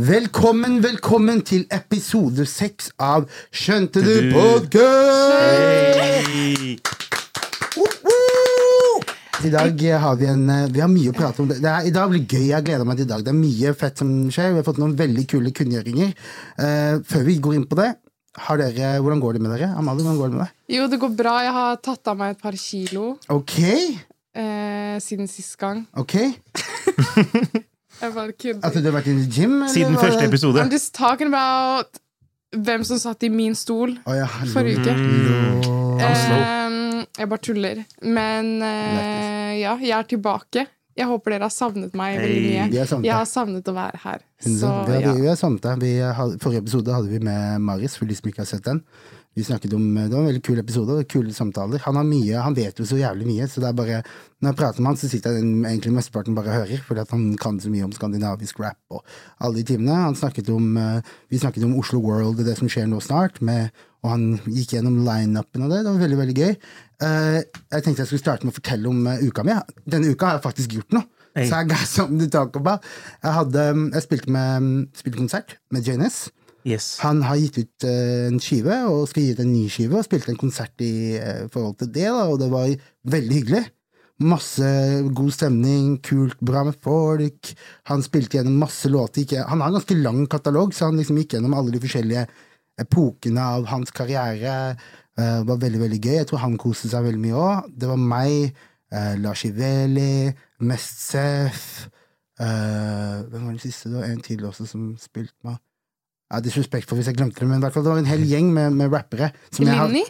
Velkommen, velkommen til episode seks av Skjønte du Du. podkast? Hey. I dag har vi en eh, Vi har mye å prate om. Det er, I dag blir gøy. Jeg gleder meg til i dag. Det er mye fett som skjer. Vi har fått noen veldig kule kunngjøringer. Uh, før vi går inn på det, har dere, hvordan går det med dere? Amalie, hvordan går det med deg? Jo, det går bra. Jeg har tatt av meg et par kilo Ok, eh, siden sist gang. ok. At du har vært inne i gym? eller Siden første episode. I'm just talking about hvem som satt i min stol oh, ja, hallo. forrige uke. Mm. Eh, jeg bare tuller. Men eh, ja, jeg er tilbake. Jeg håper dere har savnet meg veldig mye. Vi Jeg har savnet å være her. Så vi, ja. har, vi har savnet deg. Forrige episode hadde vi med Maris, for de som ikke har sett den. Vi snakket om, Det var en veldig kul episode, og kule samtaler. Han har mye, han vet jo så jævlig mye, så det er bare Når jeg prater med han, så sitter jeg egentlig mesteparten bare og hører, fordi han kan så mye om skandinavisk rap og alle de timene. Han snakket om, eh, vi snakket om Oslo World og det som skjer nå snart, med, og han gikk gjennom lineupen og det. Det var veldig, veldig gøy. Eh, jeg tenkte jeg skulle starte med å fortelle om eh, uka mi. Denne uka har jeg faktisk gjort noe. Hey. Så jeg. Jeg, hadde, jeg spilte, med, spilte konsert med JNS. Yes. Han har gitt ut eh, en skive, og skal gi ut en ny skive, og spilte en konsert i eh, forhold til det, da, og det var veldig hyggelig. Masse god stemning, kult, bra med folk. Han spilte gjennom masse låter. Han har en ganske lang katalog, så han liksom gikk gjennom alle de forskjellige epokene av hans karriere. Eh, Det var veldig, veldig gøy. Jeg tror han koste seg veldig mye òg. Det var meg, Lars Iveli, Mest Sef eh, Hvem var den siste? Det var en til også som spilte med ja, for hvis jeg glemte det, men det var en hel gjeng med, med rappere. som jeg har- Linni,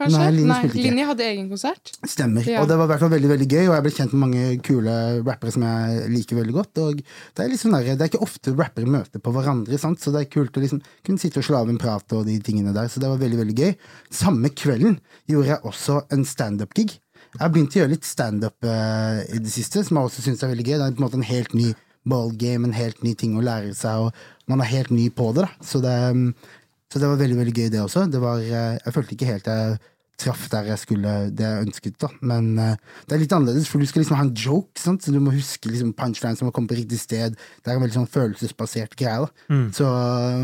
kanskje? Nei, Linni Nei. Linni hadde egen konsert. Stemmer. Ja. Og det var veldig veldig gøy, og jeg ble kjent med mange kule rappere som jeg liker veldig godt. Og Det er sånn der, det er ikke ofte rappere møter på hverandre, sant? så det er kult å liksom kunne sitte og slå av en prat og de tingene der. Så det var veldig veldig gøy. Samme kvelden gjorde jeg også en standup-gig. Jeg har begynt å gjøre litt standup uh, i det siste, som jeg også syns er veldig gøy. Det er på en måte en helt ny ballgame, en helt ny ting å lære seg, og man er helt ny på det. da. Så det, um, så det var veldig veldig gøy, det også. Det var, eh, jeg følte ikke helt jeg traff der jeg skulle det jeg ønsket. da Men eh, det er litt annerledes, for du skal liksom ha en joke, sant? så du må huske liksom punchlines som har kommet på riktig sted. Det er en veldig sånn følelsesbasert greie. da så,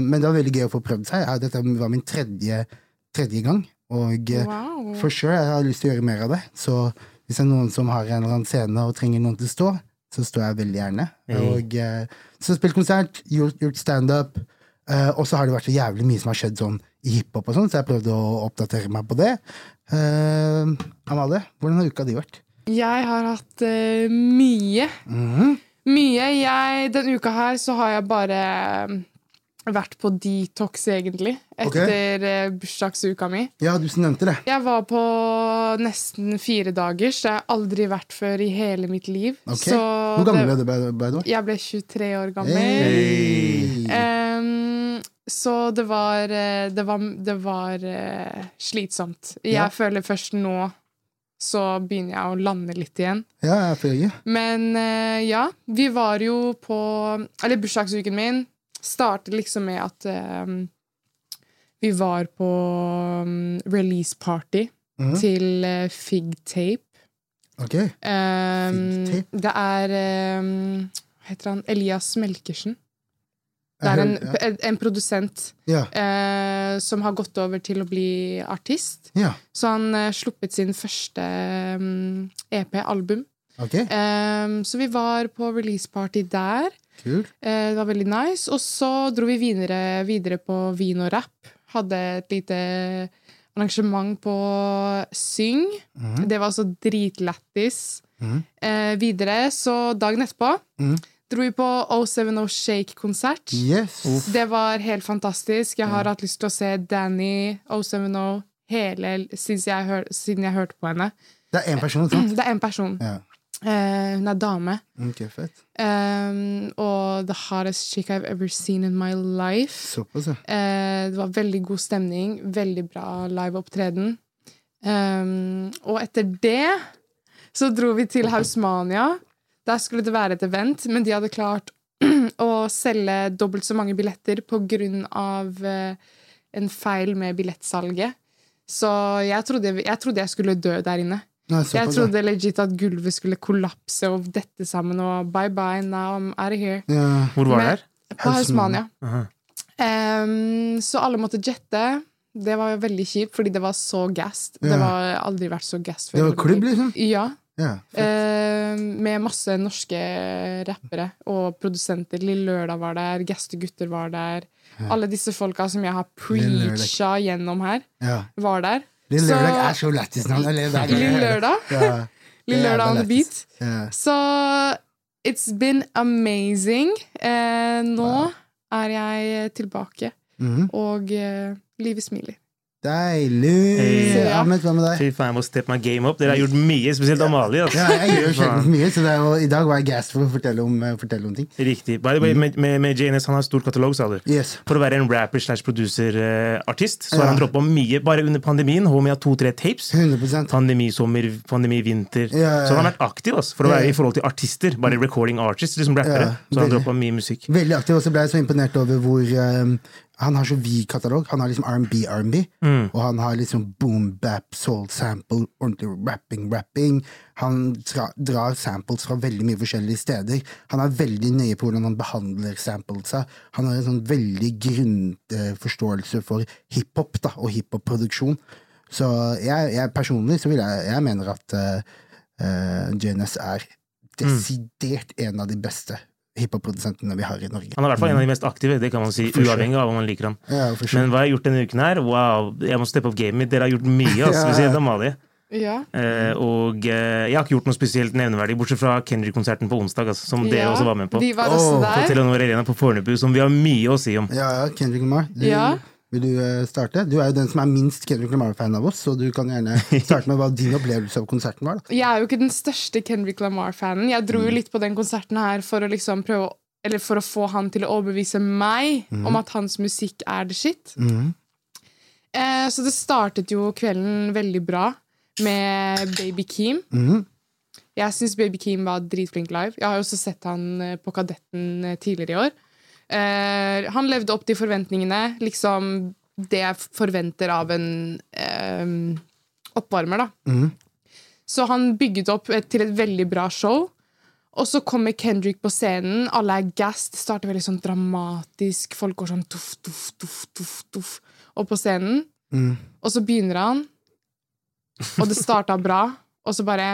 Men det var veldig gøy å få prøvd seg. Dette var min tredje, tredje gang. Og Wow. for sure, jeg har lyst til å gjøre mer av det. Så hvis det er noen som har en eller annen scene og trenger noen til å stå, så står jeg veldig gjerne. Hey. Og eh, Så spilt konsert, gjort, gjort standup. Uh, og så har det vært så jævlig mye som har skjedd sånn i hiphop, og sånn, så jeg prøvde å oppdatere meg på det. Uh, Amalie, hvordan har uka di vært? Jeg har hatt uh, mye. Mhm. Mye. Jeg, denne uka her så har jeg bare vært på detox, egentlig. Etter okay. bursdagsuka mi. Ja, du nevnte det. Jeg var på nesten fire dagers. Det har jeg aldri vært før i hele mitt liv. Ok. Så Hvor gammel ble du? by- by the way? Jeg ble 23 år gammel. Hey. Um, så det var eh, Det var, det var uh, slitsomt. Jeg Ja. føler først nå så begynner jeg å lande litt igjen. Ja, jeg føler. Men uh, ja, vi var jo på Eller bursdagsuken min startet liksom med at um, vi var på um, release party mm. til uh, Fig Tape. Ok. Um, Fig Tape? det er um, Hva heter han? Elias Melkersen. Det er en, en, en produsent ja. eh, som har gått over til å bli artist. ja. Så han eh, sluppet sin første um, EP-album. Ok, Um, så vi var på release-party der. Kult. Eh, det var veldig nice. Og så dro vi videre, videre på vin og rap. Hadde et lite arrangement på Syng. Mm. Det var altså dritlættis. Mm. Eh, videre, så dagen etterpå mm. dro vi på 070 Shake-konsert. Yes. Det var helt fantastisk. Jeg har hatt lyst til å se Danny 070 hele, siden jeg, hør, siden jeg hørte på henne. Det er én person, sant? Det er én person. Ja. Eh, hun er dame. Okay, fett. Um, og the hottest chick I've ever seen in my life. Såpass, ja. Uh, det var veldig god stemning, veldig bra liveopptreden. Um, og etter det så dro vi til Hausmania. Der skulle det være et event, men de hadde klart å selge dobbelt så mange billetter på grunn av eh, en feil med billettsalget. Så jeg trodde jeg, trodde jeg skulle dø der inne. Nei, Jeg trodde legit at gulvet skulle kollapse og dette sammen og bye bye, now I'm out of here. ja. Hvor var Men- det her? På Hausmania. Ehm, så alle måtte jette. Det var jo veldig kjipt, fordi det var så gassed. Ja. Det var aldri vært så gassed før. Det var klubb, liksom? Ja. Ja. Ehm, med masse norske rappere og produsenter. Lille Lørdag var der, Gaste gutter var der. Alle disse folka som jeg har preacha gjennom her, ja. var der. Lille Lørdag er så lættis navn. Lille Lørdag. Ja. Lille Lørdag on the beat. Ja. Så it's been amazing. Eh, nå er jeg tilbake, Mhm. og eh, livet smiler. Deilig! Hey. Ahmed, hva med deg? Fy faen, jeg må steppe my game up. Dere har gjort mye, spesielt Amalie. Altså. Ja, jeg gjør sjelden mye, så jo, i dag var jeg gassed for å fortelle om, eh, fortelle om ting. Riktig. By the way, med, med, JNS, han har stor katalog, sa du. Yes. For å være en rapper slash producer-artist, så Ja. har han droppa mye. Bare under pandemien Homie har to-tre tapes. 100 Pandemisommer, pandemivinter. Ja, ja, ja. Så han har vært aktiv altså, for å være ja. i forhold til artister. Bare recording artists, liksom rappere. Ja, så han droppa mye musikk. Veldig aktiv, og så ble jeg så imponert over hvor eh, Han har så vid katalog. Han har liksom R&B, R&B, Mm. og han har liksom boom, bap, soul sample, ordentlig rapping, rapping. Han dra, drar samples fra veldig mye forskjellige steder. Han er veldig nøye på hvordan han behandler samplesa. Han har en sånn veldig grunnforståelse for hiphop da, og hiphop-produksjon. Så jeg, jeg personlig så vil jeg Jeg mener at uh, JNS er desidert en av de beste hiphop-produsentene vi har i Norge. Han er i hvert fall en av de mest aktive, det kan man si, For sure. uavhengig av om man liker han. Ja, sure. Men hva har jeg gjort denne uken her? Wow, jeg må steppe opp gamet mitt. Dere har gjort mye, altså, Ja. spesielt Amalie. Ja. Uh, og uh, jeg har ikke gjort noe spesielt nevneverdig, bortsett fra Kendrick-konserten på onsdag, altså, som dere også var med på. Vi var også På der. Telenor Arena på Fornebu, som vi har mye å si om. Ja, ja, Kendrick Lamar. Du, Ja. Vil du eh, starte? Du er jo den som er minst Kendrick Lamar-fan av oss, så du kan gjerne starte med hva din opplevelse av konserten var. da. Jeg er jo ikke den største Kendrick Lamar-fanen. Jeg dro Mm. jo litt på den konserten her for å liksom prøve eller for å få han til å overbevise meg Mm. om at hans musikk er the shit. Mm. Eh, så det startet jo kvelden veldig bra med Baby Keem. Mm. Jeg syns Baby Keem var dritflink live. Jeg har jo også sett han eh, på Kadetten eh, tidligere i år. Eh, han levde opp til forventningene. Liksom det jeg forventer av en eh, oppvarmer, da. Mm. Så han bygget opp et, til et veldig bra show. Og så kommer Kendrick på scenen, alle er gassed. Starter veldig sånn dramatisk. Folk går sånn tuff, tuff, tuff, tuff, tuff opp på scenen. Mm. Og så begynner han, og det starta bra, og så bare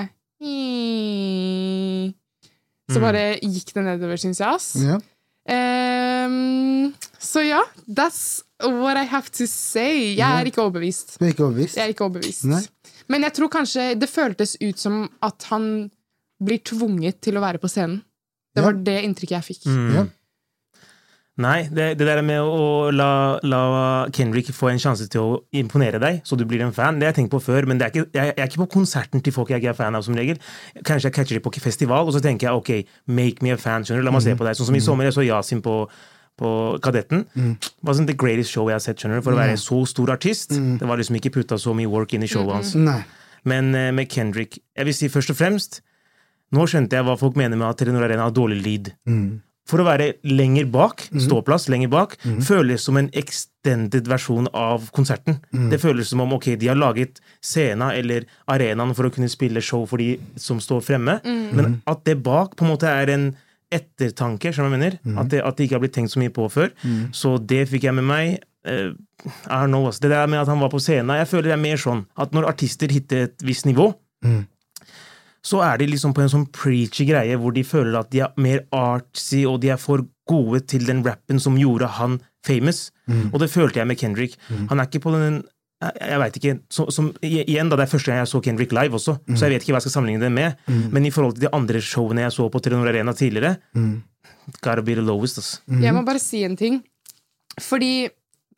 Så Mm. bare gikk det nedover, syns jeg, ass. Ja. Ehm, så ja, that's what I have to say. Jeg er ikke overbevist. Du er ikke overbevist? Jeg er ikke overbevist. Nei. Men jeg tror kanskje det føltes ut som at han blir tvunget til å være på scenen. Det Ja. var det inntrykket jeg fikk. Mm. Ja. Nei, det, det der med å la, la Kendrick få en sjanse til å imponere deg, så du blir en fan, det har jeg tenkt på før, men det er ikke, jeg, jeg er ikke på konserten til folk jeg ikke er fan av, som regel. Kanskje jeg catcher dem på festival, og så tenker jeg ok, make me a fan, skjønner du, la meg se på deg. Sånn som i sommer, jeg så Yasin på, på Kadetten. Det var sånn the greatest show jeg har sett, skjønner du, for å være en så stor artist. Det var liksom ikke putta så mye work inn i showet hans. Nei. Men uh, med Kendrick, jeg vil si først og fremst Nå skjønte jeg hva folk mener med at Telenor Arena har dårlig lyd. For å være lenger bak, ståplass lenger bak, føles som en extended versjon av konserten. Det føles som om ok, de har laget scena eller arenaen for å kunne spille show for de som står fremme, men at det bak på en måte er en ettertanke, skjønner jeg mener? At, det, at det ikke har blitt tenkt så mye på før. Så det fikk jeg med meg. Uh, I don't know, altså. Det der med at han var på scenen, jeg føler det er mer sånn at når artister hitter et visst nivå, så er de liksom på en sånn preachy greie hvor de føler at de er mer artsy, og de er for gode til den rappen som gjorde han famous. Og det følte jeg med Kendrick. Han er ikke på den jeg, jeg vet ikke, som, som, igjen da, Det er første gang jeg så Kendrick live også, så jeg vet ikke hva jeg skal sammenligne det med. Men i forhold til de andre showene jeg så på Telenor Arena tidligere, gotta be the lowest. ass. Jeg må bare si en ting. Fordi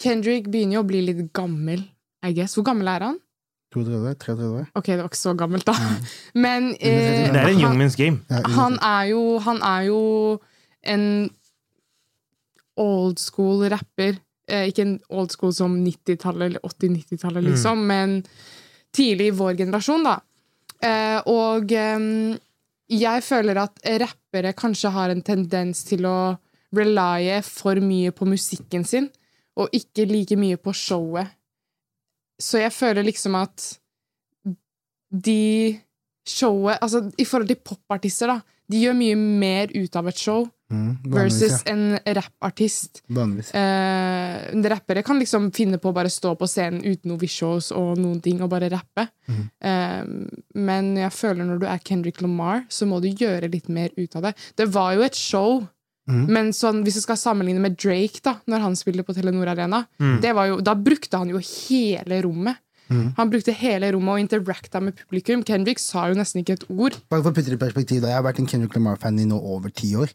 Kendrick begynner jo å bli litt gammel, I guess. Hvor gammel er han? 32? 33? Ok, det var ikke så gammelt, da. Mm. Men eh, Det er en young man's game. Han er jo Han er jo en old school rapper. Eh, ikke en old school som 90-tallet eller 80-90-tallet, liksom, men tidlig i vår generasjon, da. Eh, og jeg føler at rappere kanskje har en tendens til å relye for mye på musikken sin, og ikke like mye på showet. Så jeg føler liksom at de showet Altså i forhold til popartister, da. De gjør mye mer ut av et show Mm, versus ja. en rappartist. Eh, rappere kan liksom finne på å bare stå på scenen uten noen visuals og noen ting, og bare rappe. Mm. Eh, men jeg føler når du er Kendrick Lamar, så må du gjøre litt mer ut av det. Det var jo et show, mm. men sånn, hvis du skal sammenligne med Drake, da når han spilte på Telenor Arena, Mm. det var jo, da brukte han jo hele rommet. Mm. Han brukte hele rommet og interacta med publikum. Kendrick sa jo nesten ikke et ord. Bare for å putte det i perspektiv, da. Jeg har vært en Kendrick Lamar-fan i nå over ti år.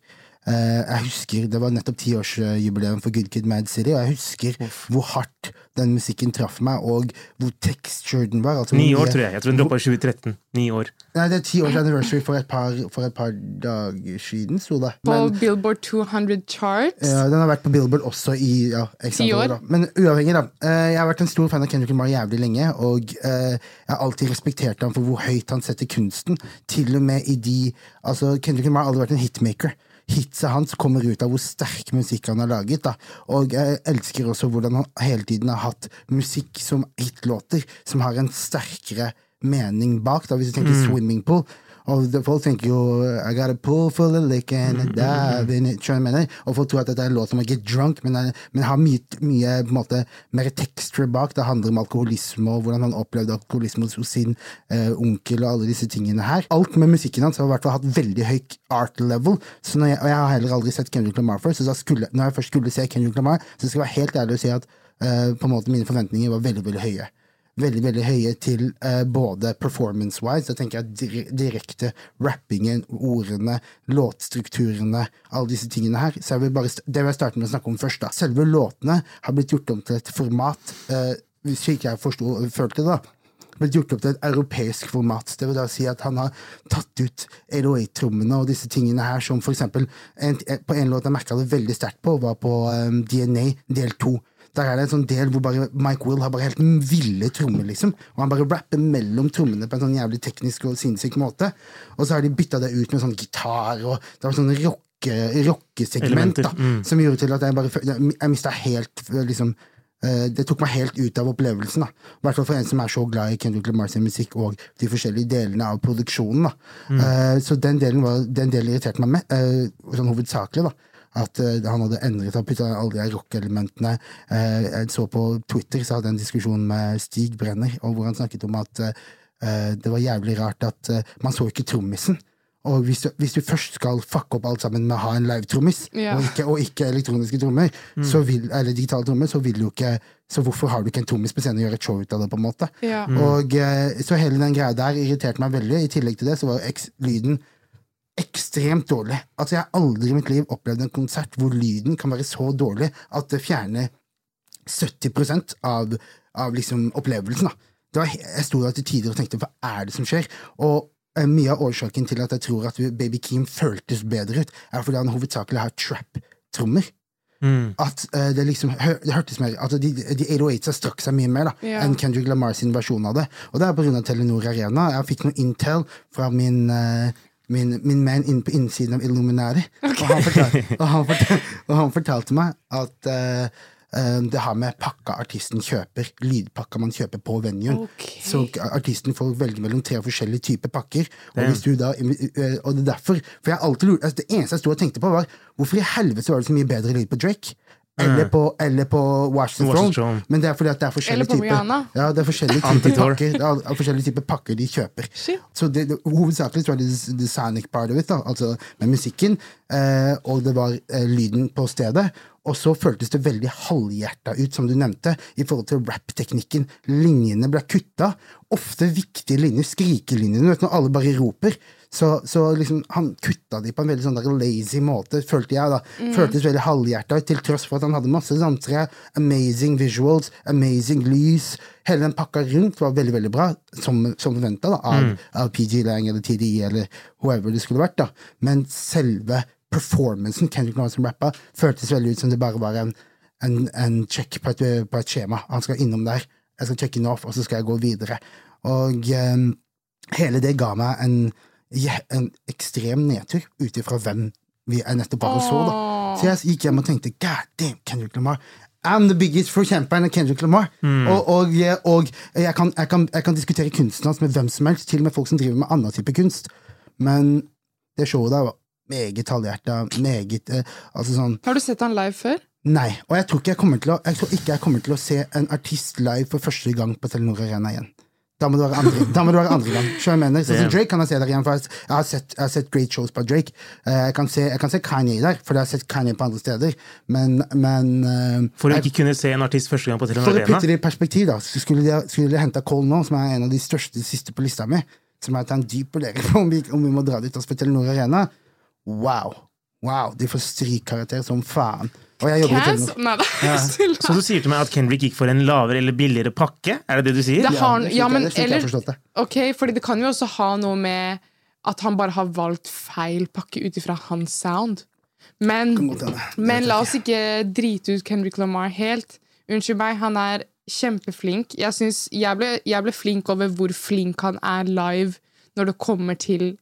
Eh, jeg husker, Det var nettopp tiårsjubileum for Good Kid Mad City, og jeg husker hvor hardt den musikken traff meg, og hvor tekstur den var. Altså, Ni år, tror jeg. Jeg tror den droppa i 2013. Ni år. Nei, det er ti års anniversary for et par, for et par dager siden, sto det. På Men Billboard 200 charts. ja, den har vært på Billboard også i ja, Ti år. Da. Men uavhengig, da. Eh, jeg har vært en stor fan av Kendrick Lamar jævlig lenge, og eh, jeg har alltid respektert ham for hvor høyt han setter kunsten. Til og med i de Altså, Kendrick Lamar har aldri vært en hitmaker. Hitsa hans kommer ut av hvor sterk musikk han har laget. Da. Og jeg elsker også hvordan han hele tiden har hatt musikk som hitlåter, som har en sterkere mening bak. Da. Hvis du tenker Swimming Pool, og folk tenker jo I got a pool full of liquor and a dive in it. Skjønner? Og folk tror at dette er en låt som er Get Drunk, men, er- men har mye, mye måte, mer texture bak. Det handler om alkoholisme og hvordan han opplevde alkoholisme hos sin eh, onkel og alle disse tingene her. Alt med musikken hans har i hvert fall hatt veldig høyt art level, jeg, og jeg har heller aldri sett Kendrick Lamar før, så skulle, når jeg først skulle se Kendrick Lamar, så skal jeg være helt ærlig og si at eh, på en måte mine forventninger var veldig, veldig høye veldig veldig høye til eh, både performance-wise, da tenker jeg dire- direkte rappingen, ordene, låtstrukturene, alle disse tingene her. Så jeg vil bare, det vil jeg starte med å snakke om først. da. Selve låtene har blitt gjort om til et format, eh, hvis ikke jeg forsto, følte det, da. Blitt gjort opp til et europeisk format. Det vil da si at han har tatt ut LOA-trommene og disse tingene her, som for eksempel en, På en låt jeg merka det veldig sterkt på, var på um, DNA del to. Der er det en sånn del hvor bare Mike Will har bare helt ville trommer, liksom. Og han bare rapper mellom trommene på en sånn jævlig teknisk og sinnssyk måte. Og så har de bytta det ut med sånn gitar, og det var sånn rocke- rockesegment da, mm. som gjorde til at jeg bare Jeg, mista helt liksom eh, det tok meg helt ut av opplevelsen. I hvert fall for en som er så glad i Kendrick Lamar sin musikk og de forskjellige delene av produksjonen. da. Eh, så den delen, var, den delen irriterte meg med, eh, sånn hovedsakelig. da. At eh, han hadde endret og putta alle de rockelementene. Uh, jeg så på Twitter så hadde jeg en diskusjon med Stig Brenner, og hvor han snakket om at eh, det var jævlig rart at eh, man så ikke trommisen. Og hvis du, hvis du først skal fucke opp alt sammen med å ha en live-trommis, Ja. og, og ikke elektroniske trommer, så vil, eller digitale trommer, så vil du ikke Så hvorfor har du ikke en trommis på scenen og gjør et show ut av det? på en måte? Ja. Og eh, Så hele den greia der irriterte meg veldig. I tillegg til det så var jo eks- lyden ekstremt dårlig. Altså Jeg har aldri i mitt liv opplevd en konsert hvor lyden kan være så dårlig at det fjerner 70 av, av liksom opplevelsen. da. Det var, jeg sto der til tider og tenkte hva er det som skjer? Og eh, mye av årsaken til at jeg tror at Baby Keem føltes bedre ut, er fordi han hovedsakelig har trap-trommer. Mm. At eh, det liksom hør, det hørtes mer altså De, de 808 strakk seg mye mer da Ja. enn Kendrick Lamar sin versjon av det. Og det er pga. Telenor Arena. Jeg fikk noe intel fra min eh, Min, min man inn på innsiden av Illuminati. Og, han fortalte, og, han fortalte, og han fortalte meg at uh, det har med pakka artisten kjøper, lydpakka man kjøper på venuen. Okay. Så artisten får velge mellom tre forskjellige typer pakker. Og, hvis du da, eh, og det er derfor For jeg alltid altså det eneste jeg sto og tenkte på, var hvorfor i helvete var det så mye bedre lyd på Drake? Eller på, eller på Washington the Throne. Men det er fordi at det er forskjellige typer Ja, det er forskjellige typer pakker, det er forskjellige typer pakker de kjøper. Så det, det, hovedsakelig tror var det the- the sonic part of it, da, altså med musikken, eh, og det var eh, lyden på stedet. Og så føltes det veldig halvhjerta ut, som du nevnte, i forhold til rap-teknikken. Linjene ble kutta. Ofte viktige linjer, skrikelinjene, du vet når alle bare roper. Så, så liksom, han kutta de på en veldig sånn der lazy måte, følte jeg. da. Føltes veldig halvhjerta ut, til tross for at han hadde masse dansere. Amazing visuals, amazing lys. Hele den pakka rundt var veldig veldig bra, som, som forventa av, av PG Lang eller TDI eller whoever det skulle vært. da. Men selve performancen Kendrick Lamar som rappa, føltes veldig ut som det bare var en, en, en check på et, på et skjema. Han skal innom der. Jeg skal checke inn off, og så skal jeg gå videre. Og um, hele det ga meg en, en ekstrem nedtur ut ifra hvem vi nettopp bare så. da. Så jeg gikk hjem og tenkte God damn, Kendrick Lamar. I'm the biggest forkjemperen av Kendrick Lamar. Og, og, og jeg, kan, jeg, kan, jeg kan diskutere kunsten hans med hvem som helst, til og med folk som driver med annen type kunst. Men det showet der var meget halvhjerta, meget eh, Altså sånn Har du sett han live før? Nei. Og jeg tror ikke jeg kommer til å, jeg tror ikke jeg kommer til å se en artist live for første gang på Telenor Arena igjen. Da må det være andre, da må det være andre gang. Jeg mener? Sånn som Drake kan jeg se der igjen, for jeg har sett, jeg har sett great shows på Drake. Eh, Jeg kan, se, jeg kan se Kanye der, for jeg har sett Kanye på andre steder. Men, men eh, For å ikke kunne se en artist første gang på Telenor Arena? for å putte det i perspektiv, da, så skulle de, skulle de henta Cole nå, som er en av de største siste på lista mi, som er til en dyp vurdering på om vi, om vi må dra dit og spille Telenor Arena. Wow. Wow, De får strykkarakter som faen. Og jeg jobber i Cass? Telenor. Nei, det er Så du sier til meg at Kendrick gikk for en lavere eller billigere pakke? Er det det du sier? Det har, ja, men, er eller, det. ok, fordi det kan jo også ha noe med at han bare har valgt feil pakke ut ifra hans sound. Men, men la oss ikke drite ut Kendrick Lamar helt. Unnskyld meg, han er kjempeflink. Jeg, synes, jeg, ble, jeg ble flink over hvor flink han er live når det kommer til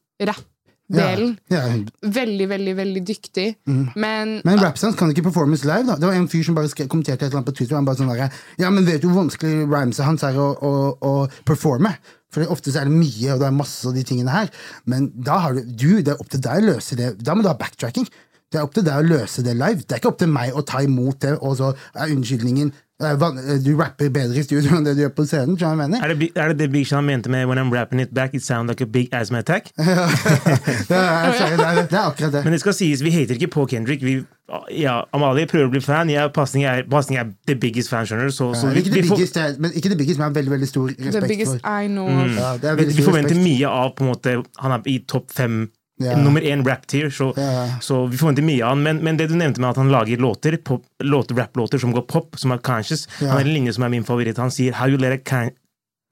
rap-delen. Ja, ja, Veldig, veldig, veldig dyktig. Men, Men Rapsons kan ikke performance live. da Det var en fyr som bare kommenterte et eller annet på Twitter. Han bare sånn der, Ja, men vet du hvor vanskelig rhymesa hans er å, å, å performe? For ofte så er det mye, og det er masse av de tingene her. Men da har du, du det er opp til deg å løse det. Da må du ha backtracking. Det er opp til deg å løse det live. Det er ikke opp til meg å ta imot det, og så er unnskyldningen Du rapper bedre i studio enn det du gjør på scenen. Er det, er det det Big Sean mente med 'When I'm rapping it back, it sounds like a big asthma attack'? Det er, sorry, det er, det er akkurat det. Men det skal sies, vi hater ikke på Kendrick. Vi, ja, Amalie prøver å bli fan. Jeg, Pasning er, er the biggest fan, skjønner du. Så, så Ja, vi, ikke får, biggest, er- men ikke det biggest, men jeg har veldig veldig stor the respekt biggest for I know Mm. ja, det er vi, forventer respekt. mye av på en måte Han er i topp fem. Ja. Nummer én rap-tier. Så, yeah. så vi forventer mye av han. Men, men det du nevnte med at han lager låter, pop, låter rap-låter som går pop, som er conscious yeah. Han har en linje som er min favoritt. Han sier 'How you let a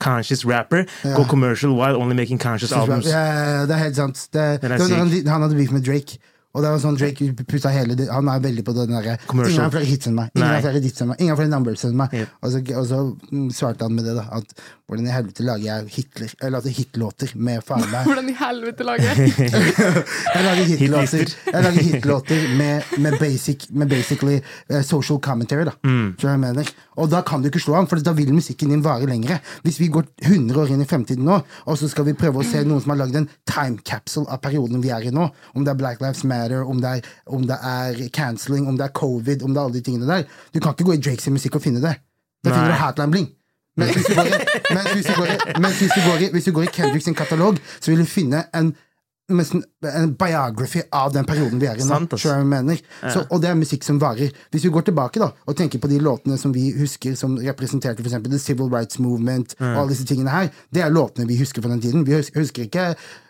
conscious rapper go commercial while only making conscious albums'. Ja, det er helt sant. Det, det var han, han hadde beef med Drake. Og det var sånn Drake putta hele Han er veldig på den derre Ingen har flere hits enn meg. Ingen har flere hits enn meg. Ingen har flere numbers enn meg. Yep. Og, så, og så mm, svarte han med det, da. At hvordan i helvete lager jeg Hitler Eller altså hitlåter med faren meg Hvordan i helvete lager jeg Jeg lager hitlåter, jeg lager hitlåter med, med, basic, med basically uh, social commentary. da Mm. Jeg mener? Og da kan du ikke slå ham, for da vil musikken din vare lengre. Hvis vi går 100 år inn i fremtiden nå, og så skal vi prøve å se noen som har lagd en time capsule av perioden vi er i nå, om det er Black Lives Matter, om det er, om det er cancelling, om det er covid, om det er alle de tingene der Du kan ikke gå i Drakes musikk og finne det. Da finner du Hatline Bling. Men hvis du går i, hvis du går i, hvis du går i, hvis du går i Kendrick sin katalog, så vil du finne en en biography av den perioden vi er i nå. Så, og det er musikk som varer. Hvis vi går tilbake da, og tenker på de låtene som vi husker som representerte for eksempel The Civil Rights Movement, og alle disse tingene her, det er låtene vi husker fra den tiden. Vi husker, husker ikke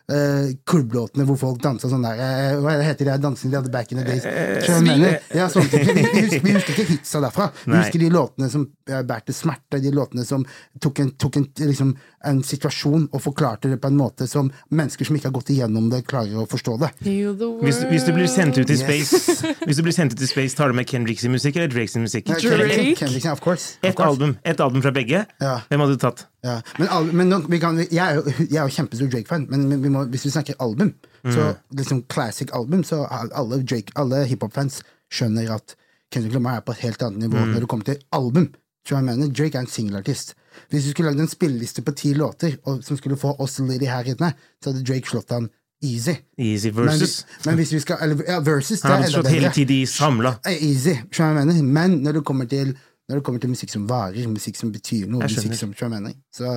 uh, klubblåtene hvor folk dansa sånn der uh, Hva heter det dansene de hadde back in the days? Skjønner jeg mener? Ja, sånn. Vi, husker, vi husker ikke hitsa derfra. Vi husker de låtene som bærte smerte, de låtene som tok en, tok en, liksom, en situasjon og forklarte det på en måte som mennesker som ikke har gått igjennom det, klarer å forstå det. Hvis, hvis du blir sendt ut i Yes. space Hvis du blir sendt ut i space, tar du med Kendrick sin musikk eller Drake sin musikk? Kendrick, of course. Of Ett course. album, et album fra begge. Ja. Hvem hadde du tatt? Ja. Men, al- men nå, vi kan, jeg, er jo, jeg er jo kjempestor Drake-fan, men vi må, hvis vi snakker album, så liksom classic album, så er alle, Drake- alle hiphop-fans skjønner at Kendrick Lamar er på et helt annet nivå når det kommer til album. Tror jeg mener, Drake er en singelartist. Hvis du skulle lagd en spilleliste på ti låter og, som skulle få oss lady her inne, så hadde Drake slått han easy. Easy Men, versus. men hvis vi skal Eller ja, versus, det Han er hadde enda slått hele bedre. TDI samla. Eh, Easy, skjønner jeg mener. Men når det kommer til når det kommer til musikk som varer, musikk som betyr noe musikk som, tror jeg mener. Så,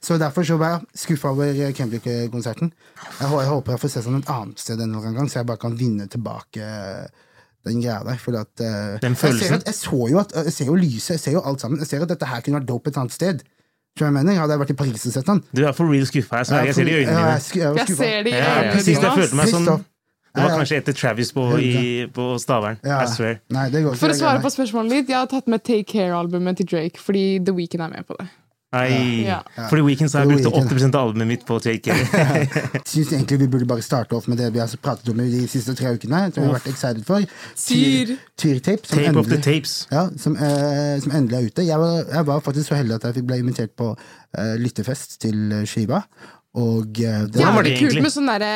så derfor så var jeg skuffa over eh, Kendrick-konserten. Jeg, jeg håper jeg får se sånn et annet sted en eller annen gang, så jeg bare kan vinne tilbake den greia der. For at, eh, Den jeg, ser følelsen. at, jeg så jo at jeg ser jo lyset, jeg ser jo alt sammen. Jeg ser at dette her kunne vært dope et annet sted. Tror jeg mener? Hadde jeg vært i Paris og sett den Du er for real skuffa. Jeg, jeg ser det i øynene Ja, dine. jeg sku- jeg Jeg det i Ja, ja. øynene jeg dine. følte meg Pissed sånn off. Det var Ja, ja. kanskje etter Travis på, i, på Stavern. Ja. I swear. Nei, det går ikke. For å svare på spørsmålet ditt, jeg har tatt med Take Care-albumet til Drake, fordi The Weeknd er med på det. Nei. Ja. Fordi Weekend så har jeg brukt 80 av albumet mitt på Take Care. Syns egentlig vi burde bare starte off med det vi har pratet om i de siste tre ukene. Som vi har vært excited for. Tyr. Tyrtape. Som Tape of the tapes. ja, som, uh, som endelig er ute. Jeg var, jeg var faktisk så heldig at jeg fikk- ble invitert på uh, lyttefest til Shiva. skiva. Og eh, det ja, var det kult med sånn derre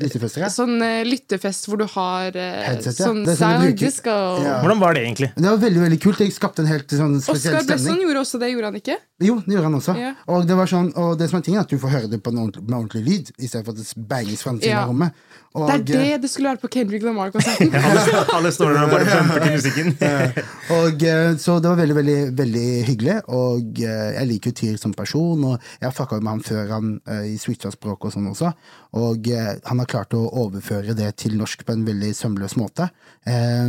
Lyttefest, ja. Sånn eh, lyttefest hvor du har eh, Headset, ja. sånn sounddisk sånn sound disco. Ja. Hvordan var det egentlig? Det var veldig veldig kult. Det skapte en helt sånn spesiell Oskar Besson gjorde også det, gjorde han ikke? Jo, det gjorde han også. Ja. Og det var sånn, og det som er tingen er at du får høre det på en ordentlig, med ordentlig lyd, i stedet for at det banges fra til Ja. rommet. Og, Det er det det skulle vært på Kendrick Lamar-konserten. Alle, alle står der og bare pumper til musikken. Og, så det var veldig, veldig, veldig hyggelig, og jeg liker jo Tyr som person, og jeg har fucka med han før han eh, i switcha språk og sånn også, og eh, han har klart å overføre det til norsk på en veldig sømløs måte. Eh,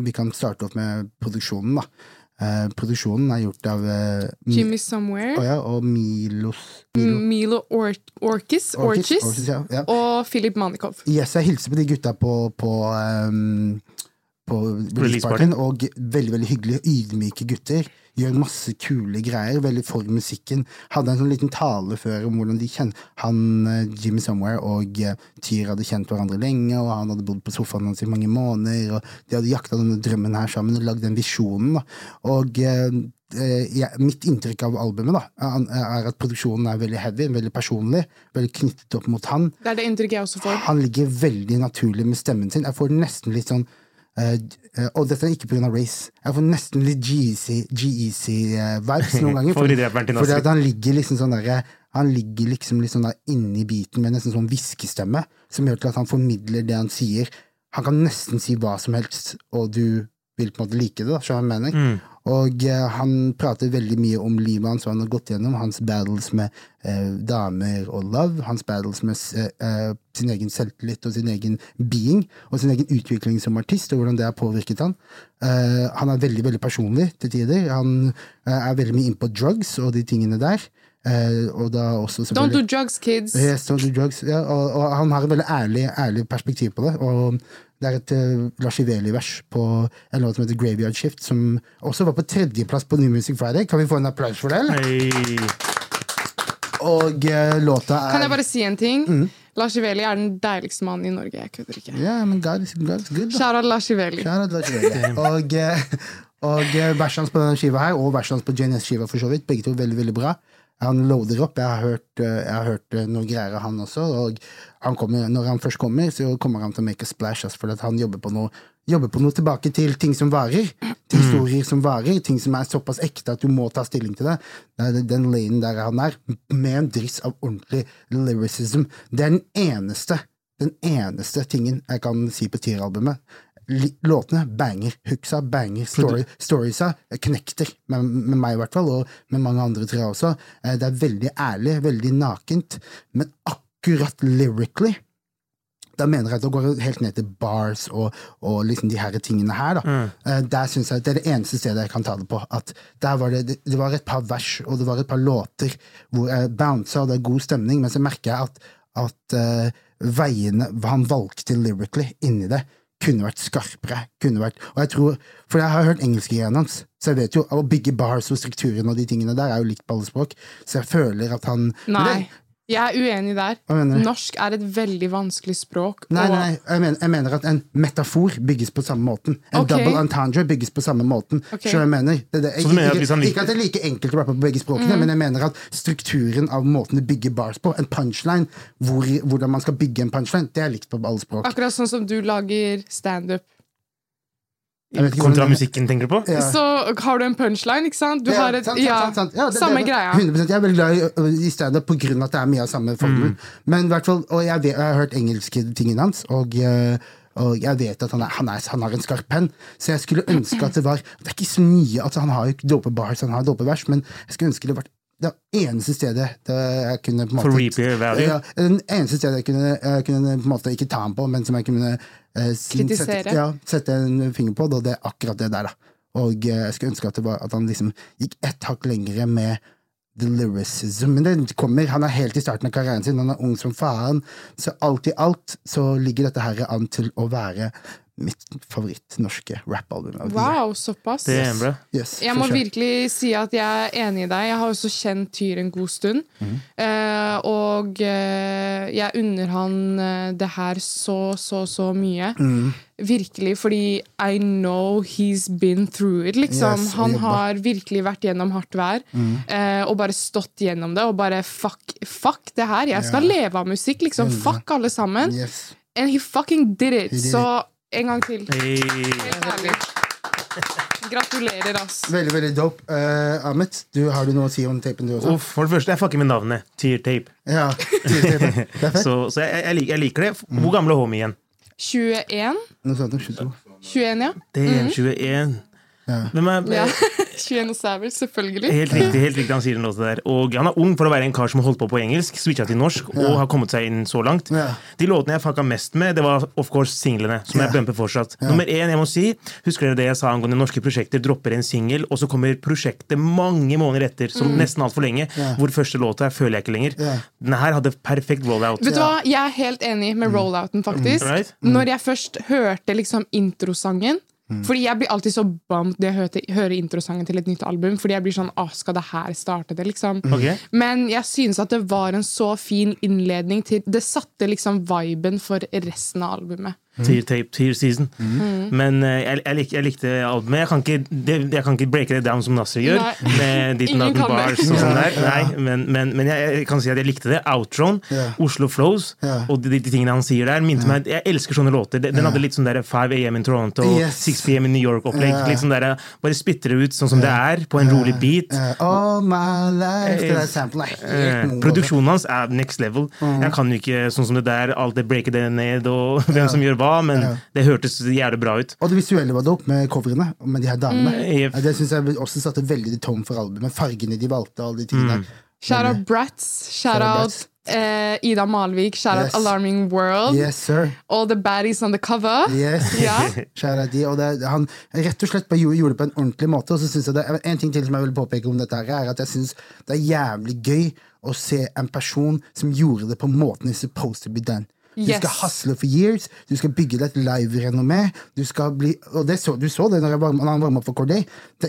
vi kan starte opp med produksjonen, da. Uh, produksjonen er gjort av uh, Jimmy Somewhere. oh, ja, og Milos Milo. Milo Or Orkis, Orkis, Orchis Orkis, ja, ja. og Philip Manikov. Yes, jeg hilser på de gutta på, på, ehm, på releasepartyen, og veldig veldig hyggelige, ydmyke gutter. Gjør masse kule greier, veldig for musikken. Hadde en sånn liten tale før om hvordan de kjenner Han, eh, Jimmy Somewhere og eh, Tyr hadde kjent hverandre lenge, og han hadde bodd på sofaen hans i mange måneder, og de hadde jakta denne drømmen her sammen og lagd den visjonen. da. Og eh, eh, mitt inntrykk av albumet da, er er at produksjonen er veldig heavy, veldig personlig, veldig knyttet opp mot han. Det er det inntrykket jeg også får. Han ligger veldig naturlig med stemmen sin. Jeg får nesten litt sånn eh, eh, Og dette er ikke pga. race. Jeg får nesten litt GEC-vibes noen ganger. Fordi, fordi at han ligger liksom sånn der, han ligger liksom litt sånn der inni biten med nesten sånn hviskestemme, som gjør til at han formidler det han sier. Han kan nesten si hva som helst, og du vil på en måte like det, da, jeg mener? Og eh, han prater veldig mye om livet hans, hva han har gått gjennom, hans battles med eh, damer og love, hans battles med eh, sin egen selvtillit og sin egen being, og sin egen utvikling som artist, og hvordan det har påvirket han. Eh, han er veldig, veldig personlig til tider. Han er veldig mye inn på drugs og de tingene der. Eh, og da også Don't do drugs, kids. Yes, don't do drugs. Ja, og, og han har et veldig ærlig, ærlig perspektiv på det. Og det er et uh, Lashiveli-vers på en låt som heter Graveyard Shift, som også var på tredjeplass på New Music Friday. Kan vi få en applaus for det? Hey. Og uh, låta er Kan jeg bare si en ting? Mm. Lars Iveli er den deiligste mannen i Norge. Jeg kødder ikke. Ja, men God is, God is good, da. Shout out Lars Iveli. Og, uh, og verset hans på denne skiva her, og verset hans på JNS-skiva for så vidt, begge to veldig, veldig bra. Han loader opp. Jeg har hørt, eh, jeg har hørt eh, noe greier av han også. Og han kommer, når han først kommer, så kommer han til å make a splash. Altså, for han jobber på noe Jobber på noe tilbake til ting som varer. Til historier som varer. Ting som er såpass ekte at du må ta stilling til det. Den lanen der han er, med en driss av ordentlig lyricism. Det er den eneste den eneste tingen jeg kan si på Tier-albumet. Låtene banger. Hooksa banger. Story, storiesa knekter, med, med meg i hvert fall, og med mange andre tror jeg også. Eh, Det er veldig ærlig, veldig nakent, men akkurat lyrically da mener jeg at det går helt ned til bars og, og liksom de her tingene her. Da. Mm. Der synes jeg Det er det eneste stedet jeg kan ta det på. At der var det, det, var et par vers og det var et par låter hvor jeg bounsa, og det er god stemning, men så merker jeg at, at uh, veiene han valgte lyrically inni det, kunne vært skarpere. kunne vært, og jeg tror, For jeg har hørt engelskgreiene hans, så jeg vet jo å bygge bars og strukturen og de tingene der er jo likt på alle språk, så jeg føler at han men det- Nei, jeg er uenig der. Hva mener du? Norsk er et veldig vanskelig språk. Nei, og- nei, nei. Jeg, mener, jeg mener at en metafor bygges på samme måten. En okay. double entendre bygges på samme måten. Okay. Jeg mener? Det, det, Så du mener ikke, ikke at det er like enkelt å rappe på begge språkene, men jeg mener at strukturen av måten du bygger bars på, en punchline, hvor, hvordan man skal bygge en punchline, det er likt på alle språk. Akkurat sånn som du lager standup. Kontra musikken, tenker du på? Ja. Så har du en punchline, ikke sant? Du Ja, har et, sant, ja, sant, sant. Ja, det- samme det- greia. 100%, Jeg er veldig glad i, i standup av at det er mye av samme formel. Men i hvert fall, og jeg, vet, jeg har hørt engelske tingene hans, og, og jeg vet at han, er, han, er, han har en skarp penn, så jeg skulle ønske at det var Det er ikke så mye altså Han har jo ikke dope bars, han har dope vers, men jeg skulle ønske det var det eneste stedet jeg kunne på en måte, For replay value? ja, det eneste stedet jeg kunne, jeg kunne på en måte ikke ta ham på, men som jeg kunne eh, Kritisere. Sette, ja, sette en finger på det, og det er akkurat det der, da. Og eh, jeg skulle ønske at, det var, at han liksom gikk ett hakk lengre med the lyricism. Men det kommer. Han er helt i starten av karrieren sin, han er ung som faen. Så alt i alt så ligger dette her an til å være mitt favoritt-norske rappalbum. av. Wow, såpass. Det er. Yes, Jeg må sure. virkelig si at jeg er enig i deg. Jeg har også kjent Tyr en god stund. Mm. Uh, og uh, jeg unner han uh, det her så, så, så mye. Mm. Virkelig, fordi I know he's been through it, liksom. Yes, han har virkelig vært gjennom hardt vær. eh, og bare stått gjennom det, og bare fuck, fuck det her. Jeg skal leve av musikk, liksom. Fuck alle sammen. Yes. And he fucking did it. He did så en gang til. Hey. Helt ærlig. Gratulerer, ass. Veldig, veldig dope. Uh, Ahmed, du, har du noe å si om tapen, du også? Uff, for det første, jeg fucker med navnet. Tear Tape. Ja, er fett. Så, så jeg, jeg, liker, jeg liker det. Hvor gammel er homie igjen? 21? Noe sånt, 22. 21, ja. Det er 21. Ja. Hvem er, ja. 21 og Savage, selvfølgelig. Helt riktig, helt riktig han sier den også der. Og han er ung for å være en kar som har holdt på på engelsk, switcha til norsk og har kommet seg inn så langt. Ja. De låtene jeg fucka mest med, det var of course singlene, som jeg bumper fortsatt. Nummer én, jeg må si, husker dere det jeg sa angående norske prosjekter? Dropper en singel, og så kommer prosjektet mange måneder etter, som nesten altfor lenge, Ja. hvor første låta er føler jeg ikke lenger. Ja. Denne her hadde perfekt rollout. Vet du hva, Jeg er helt enig med rollouten, faktisk. Mm. Right? Når jeg først hørte liksom introsangen Fordi jeg blir alltid så bummed når jeg hører, hører introsangen til et nytt album. Fordi jeg blir sånn, Å, skal det her starte det, liksom? Okay. Men jeg synes at det var en så fin innledning til Det satte liksom viben for resten av albumet. Tear tape, tear season. Mm. Men eh, jeg, jeg, lik, jeg likte albumet. Jeg kan, ikke, det, jeg kan ikke breake det down som Nasser gjør. Nei. Med Ditten kan bars og sånn der. Nei, men, men, men jeg, jeg kan si at jeg likte det. Outroen, yeah. Oslo Flows yeah. og de, de tingene han sier der, minte meg Jeg elsker sånne låter. Den den hadde litt sånn der 5 AM in Toronto, Yes. 6 PM i New York-opplegg. Litt sånn der, Bare spytter det ut sånn som det er, på en rolig beat. All my life Det Eh, der samplet er Eh, produksjonen hans er next level. Mm. Jeg kan jo ikke sånn som det der, alt det breaker det ned, og hvem som gjør hva, men Ja. det hørtes jævlig bra ut. Og det visuelle var dope med coverene med de her damene. Yep. Ja, Det synes jeg også satte veldig tom for albumet. Fargene de valgte, alle de tingene Mm. Shout out Bratz. Shout out out eh, Ida Malvik. Shout out Yes. Alarming World. Yes, sir. All the baddies on the cover. Yes. Ja. Kjære de, og det, han rett og slett bare gjorde, det på en ordentlig måte. Og så synes jeg det, En ting til som jeg vil påpeke om dette, her er at jeg synes det er jævlig gøy å se en person som gjorde det på måten it's supposed to be done. Du Yes. skal hustle for years, du skal bygge deg et live-renommé. Du skal bli, og det så, Du så det når, jeg var, når han varma opp for Corday.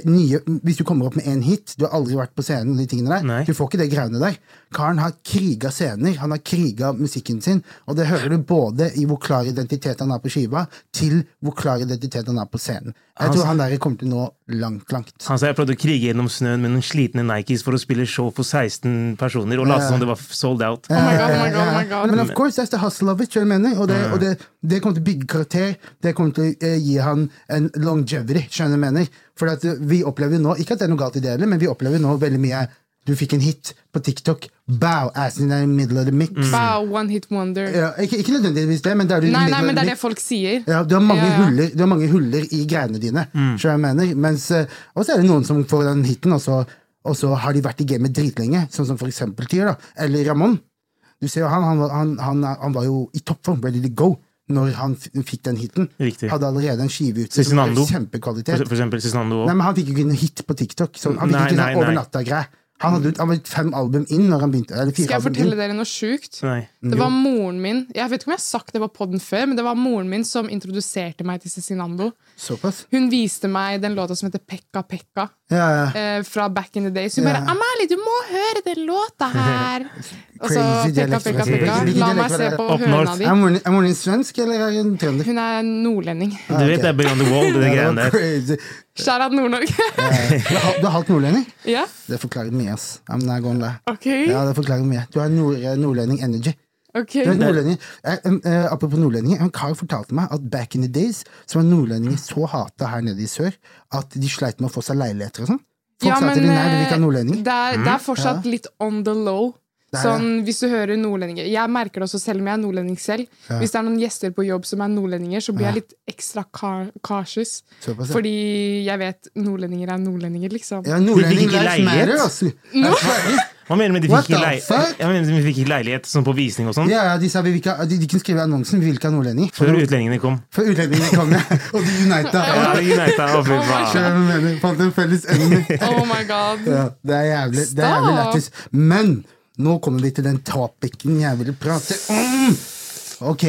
Nye, hvis du kommer opp med én hit, du har aldri vært på scenen, de tingene der, Nei. du får ikke det greiene der. Karen har kriga scener, han har kriga musikken sin, og det hører du både i hvor klar identitet han har på skiva, til hvor klar identitet han har på scenen. Jeg han, tror han der kommer til å nå langt, langt. Han sa jeg prøvde å krige gjennom snøen med noen slitne Nikes for å spille show for 16 personer, og late som det var sold out. Oh my god, oh my god, oh my god. Men of course, that's the hustle of it, jeg mener? Og, det, og det, det kommer til å bygge karakter, det kommer til å eh, gi han en longevity, skjønner jeg mener? For at vi opplever nå, ikke at det er noe galt i det heller, men vi opplever nå veldig mye du fikk en hit på TikTok, bow, ass in the middle of the mix. Bow one hit wonder. Ja, ikke, ikke nødvendigvis det, men det er du Nei, nei, men det er det folk sier. Ja, du har mange, Ja, ja. Huller, du har mange huller i greiene dine. Mm. jeg mener? Mens, eh, og så er det noen som får den hiten, og så, og så har de vært i gamet dritlenge, sånn som for eksempel Tyr, da. Eller Ramón. Du ser jo han, han, han, han, han var jo i toppform, ready to go, når han f- fikk den hiten. Riktig. Hadde allerede en skive ute som. For, for eksempel Cezinando Nei, men Han fikk jo ikke en hit på TikTok. Så han fikk Nei, ikke sånn over natta-greie. Han hadde han var fem album inn når han begynte. Eller fire Skal jeg fortelle dere noe sjukt? Det var moren min Jeg vet ikke om jeg har sagt det på podden før, men det var moren min som introduserte meg til Cezinando. Såpass? Hun viste meg den låta som heter Pekka Pekka. Ja, ja. Eh, fra back in the days. Hun Ja. bare 'Amalie, du må høre den låta her!' Og så Pekka. Pekka Pekka. La meg se på høna di. Er moren din- er moren din svensk, eller er hun trønder? Hun er nordlending. Du vet det er Beyond the Wall, det greiene der. Shout Nord-Norge. Du er er halvt nordlending? ja, Det forklarer mye, ass. I'm not gonna lie. Okay. Ja, det forklarer mye. Du har nord, nordlending energy. Okay. Du er nordlending, eh, eh, apropos nordlendinger, en kar fortalte meg at back in the days så var nordlendinger så hata her nede i sør at de sleit med å få seg leiligheter og sånn. Folk Ja, sa til men, de nei, vi vil ikke ha eh, nordlendinger. Det er, det er fortsatt litt on the low. Er Sånn, Hvis du hører nordlendinger Jeg merker det også selv om jeg er nordlending selv. Hvis det er noen gjester på jobb som er nordlendinger, så blir jeg litt ekstra cautious. Såpass, ja. Fordi jeg vet nordlendinger er nordlendinger, liksom. Ja, nordlending ikke life matter, altså. Hva mener du med de fikk ikke mener de fikk leilighet sånn på visning og sånn? Ja, ja, de sa vi vil ikke, de, de kunne skrive annonsen vi vil ikke ha nordlendinger. Før utlendingene kom. Før utlendingene kom, ja. Og de unita. Ja, fy Oh faen. Fant en felles enemy. Oh my god. Ja, det er jævlig, det er jævlig lættis. Men nå kommer vi til den topicen jeg ville prate om. Ok.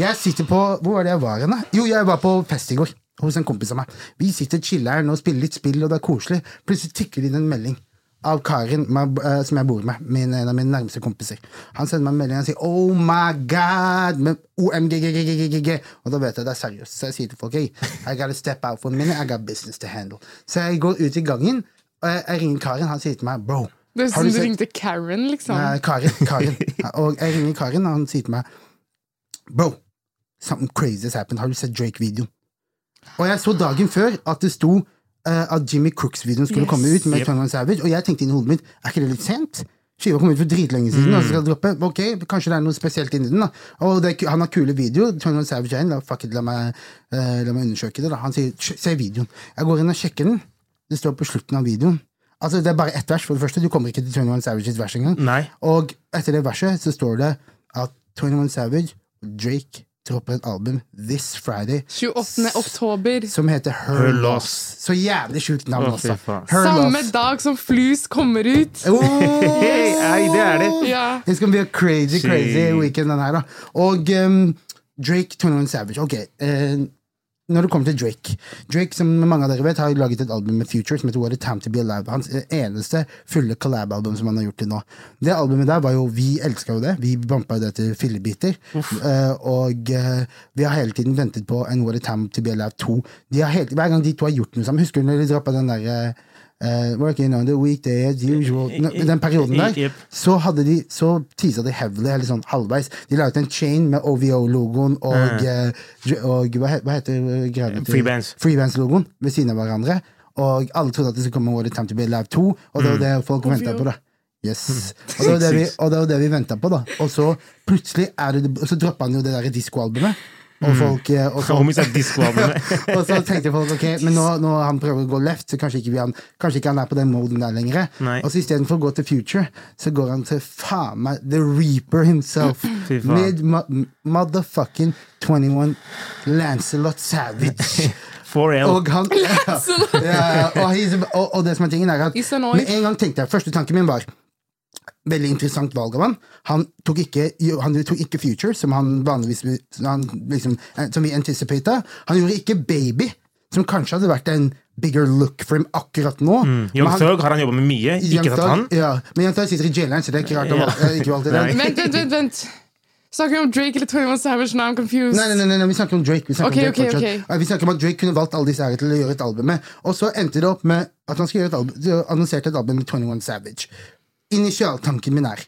Jeg sitter på Hvor var det jeg var hen. Jo, jeg var på fest i går. Hos en kompis av meg. Vi sitter chiller'n og spiller litt spill, og det er koselig. Plutselig tikker det inn en melding av Karin eh, som jeg bor med. Min, en av mine nærmeste kompiser. Han sender meg en melding og sier 'Oh my God!' med OMGGGGG. Og da vet jeg det er seriøst. Så jeg sier til folk hey, I gotta step out for a minute. I got business to handle. Så jeg går ut i gangen, og jeg ringer Karin. Han sier til meg 'Bro'. Det er har som du du ringte Karen, liksom. Nei, Karin. Karin. Og jeg ringer Karin, og han sier til meg Bro, something crazy has happened. Har du sett Drake-videoen? Og jeg så dagen før at det sto uh, at Jimmy Crooks-videoen skulle Yes. komme ut med Yep. 21 Savage, og jeg tenkte inn i hodet mitt Er ikke det litt sent? Skiva kom ut for dritlenge siden. Og så skal droppe. Ok, Kanskje det er noe spesielt inni den. da Og det er, Han har kule videoer. 21 Savage er. La, fuck it, la, meg, uh, la meg undersøke det. da Han sier se videoen. Jeg går inn og sjekker den. Det står på slutten av videoen. Altså Det er bare ett vers. For det første, Du kommer ikke til 21 Savages vers engang. Nei. Og etter det verset så står det at 21 Savage og Drake dropper et album this Friday 28. oktober. som heter Her, Her Loss. Loss. Så jævlig sjukt navn oh, også. Samme Loss. dag som Flus kommer ut. Oh! Nei, det er det. Yeah. It's gonna be a crazy, crazy weekend, den her, da. Og um, Drake, 21 Savage. Ok, eh, når det kommer til Drake Drake, som mange av dere vet, har laget et album med Future som heter What a Time To Be Alive. Hans eneste fulle collab-album som han har gjort til nå. Det albumet der var jo Vi elska jo det. Vi bampa jo det til fillebiter. Uh, og uh, vi har hele tiden ventet på en What a Time To Be Alive 2. De har hele, hver gang de to har gjort noe sammen Husker du når de droppa den derre eh, Working on the weekday as usual Nå- Den perioden der Yep. så hadde de Så teasa de heavily, eller sånn halvveis. De la ut en chain med OVO-logoen og, mm. dr- og hva, hva heter eh, greiene Freebands. Freebands-logoen ved siden av hverandre. Og alle trodde at det skulle komme What It Time To Be Live 2, og det var det folk venta på. da Yes. Og det var det vi, og det var det vi venta på, da. Og så plutselig er det, og så droppa han jo det der diskoalbumet. Og folk eh, og så, og så tenkte folk ok, men nå, nå han prøver å gå left, så kanskje ikke, vi han, kanskje ikke han er på den moden der lenger. Nei. Og så istedenfor å gå til future, så går han til faen meg The Reaper himself. Med motherfucking 21 Lancelot Savage. 4L. Og, han, ja, ja, og, og, og det som er tingen, er at med en gang tenkte jeg Første tanken min var Veldig interessant valg av han. Han tok ikke, han tok ikke Future, som han vanligvis han liksom, Som vi anticipata. Han gjorde ikke Baby, som kanskje hadde vært en bigger look for ham akkurat nå. Mm. Young Thug har han jobba med mye. Ikke tatt han. Ja, men Young Thug sitter i jaileren, så det er ikke rart han Ja. valgte- ikke valgte den. Vent, vent, vent. vent. Snakker vi om Drake eller 21 Savage? Now I'm confused. Nei, nei, nei, nei, vi snakker om Drake. Vi snakker, okay, om Drake okay, okay. Vi snakker om at Drake kunne valgt alle disse her til å gjøre et album med. Og så endte det opp med at han skulle gjøre et album, annonserte et album med 21 Savage. Initialtanken min er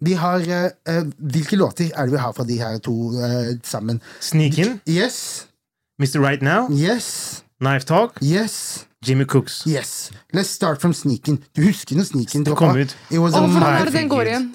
vi har, eh, eh, Hvilke låter er det vi har fra de her to eh, sammen? Sneak In, Yes, Mr. Right Now, yes, Knife Talk, yes, Jimmy Cooks. yes. Let's start from Sneakin. Du husker når Sneakin droppa? kom ut. It was a er den går igjen?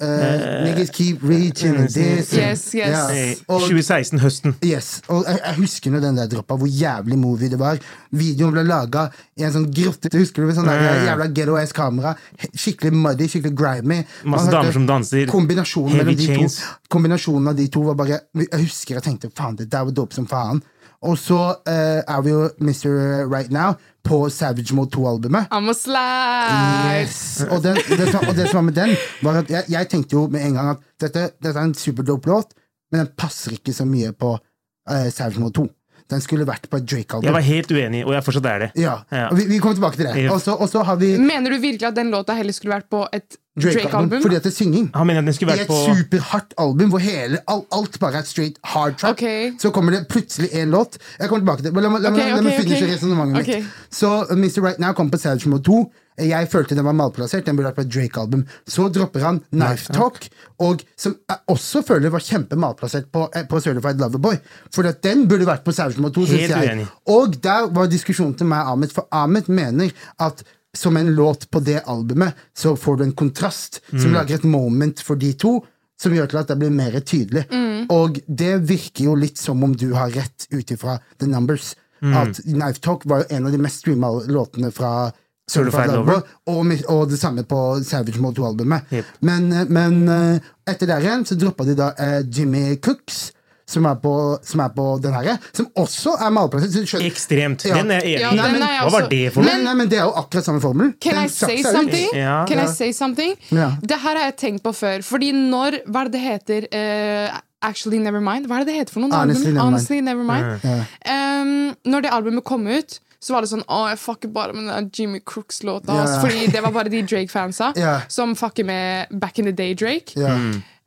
Eh, Niggas keep reaching and this. Yes, yes. Yeah. Og- 2016, høsten. Yes, og jeg, jeg husker når den der droppa, hvor jævlig movie det var. Videoen ble laga i en sånn grotte, husker du? Med sånn der jævla ghetto ass kamera. Skikkelig muddy, skikkelig grimy. Man Masse damer som danser. Kombinasjonen Heavy mellom de chains. to Kombinasjonen av de to var bare Jeg husker jeg tenkte faen, det der var dope som faen. Og så eh, er vi jo Mr. Right Now på Savage Mode 2-albumet. I'm a slice! Yes. Og, den, det, som- og det som var med den, var at jeg, jeg tenkte jo med en gang at dette, dette er en superdope låt, men den passer ikke så mye på uh, Savage Mode 2. Den skulle vært på et Drake-album. Jeg var helt uenig, og jeg fortsatt er det. Ja, Ja. vi, vi kommer tilbake til det. Også, Og så- Og så har vi Mener du virkelig at den låta heller skulle vært på et Drake-album, fordi at det er synging. Han mener at den skulle I et på superhardt album hvor hele, all, alt bare er straight hard track. Okay. Så kommer det plutselig en låt. Jeg kommer tilbake til det. men La, meg- la, okay, Ok, la meg finishe ok. resonnementet mitt. Så uh, Mr. Right Now kom på Savage Mode 2. Jeg følte den var malplassert. Den burde vært på et Drake-album. Så dropper han Knife Talk, og som jeg også føler var kjempemalplassert på, eh, på Certified Loverboy. For at den burde vært på Savage Mode 2, syns jeg. Og der var diskusjonen til meg og Ahmed, for Ahmed mener at som en låt på det albumet, så får du en kontrast som lager et moment for de to, som gjør til at det blir mer tydelig. Og det virker jo litt som om du har rett ut ifra The Numbers. At Knife Talk var jo en av de mest streama låtene fra Certified Lover. Og, og det samme på Savage Mode 2-albumet. Yep. Men, eh, men eh, etter der igjen så droppa de da eh, Jimmy Cooks, som er på, som er på den her, som også er malplassert. skjønner- Ekstremt. Ja. Den er enig Ja, i. er Hva var det for noe? Men, nei, men det er jo akkurat samme formel. Can Den I say something? Ja. Can Ja. I say something? Ja. Det her har jeg tenkt på før. Fordi når Hva er det det heter? Uh, Actually Nevermind? Hva er det det heter for noe? Honestly? Nevermind. Honestly Nevermind. Um, når det albumet kom ut, så var det sånn Å, jeg fucker bare med den Jimmy Crooks-låta. Yeah. Fordi det var bare de Drake-fansa yeah. som fucker med Back in the Day Drake. Ja.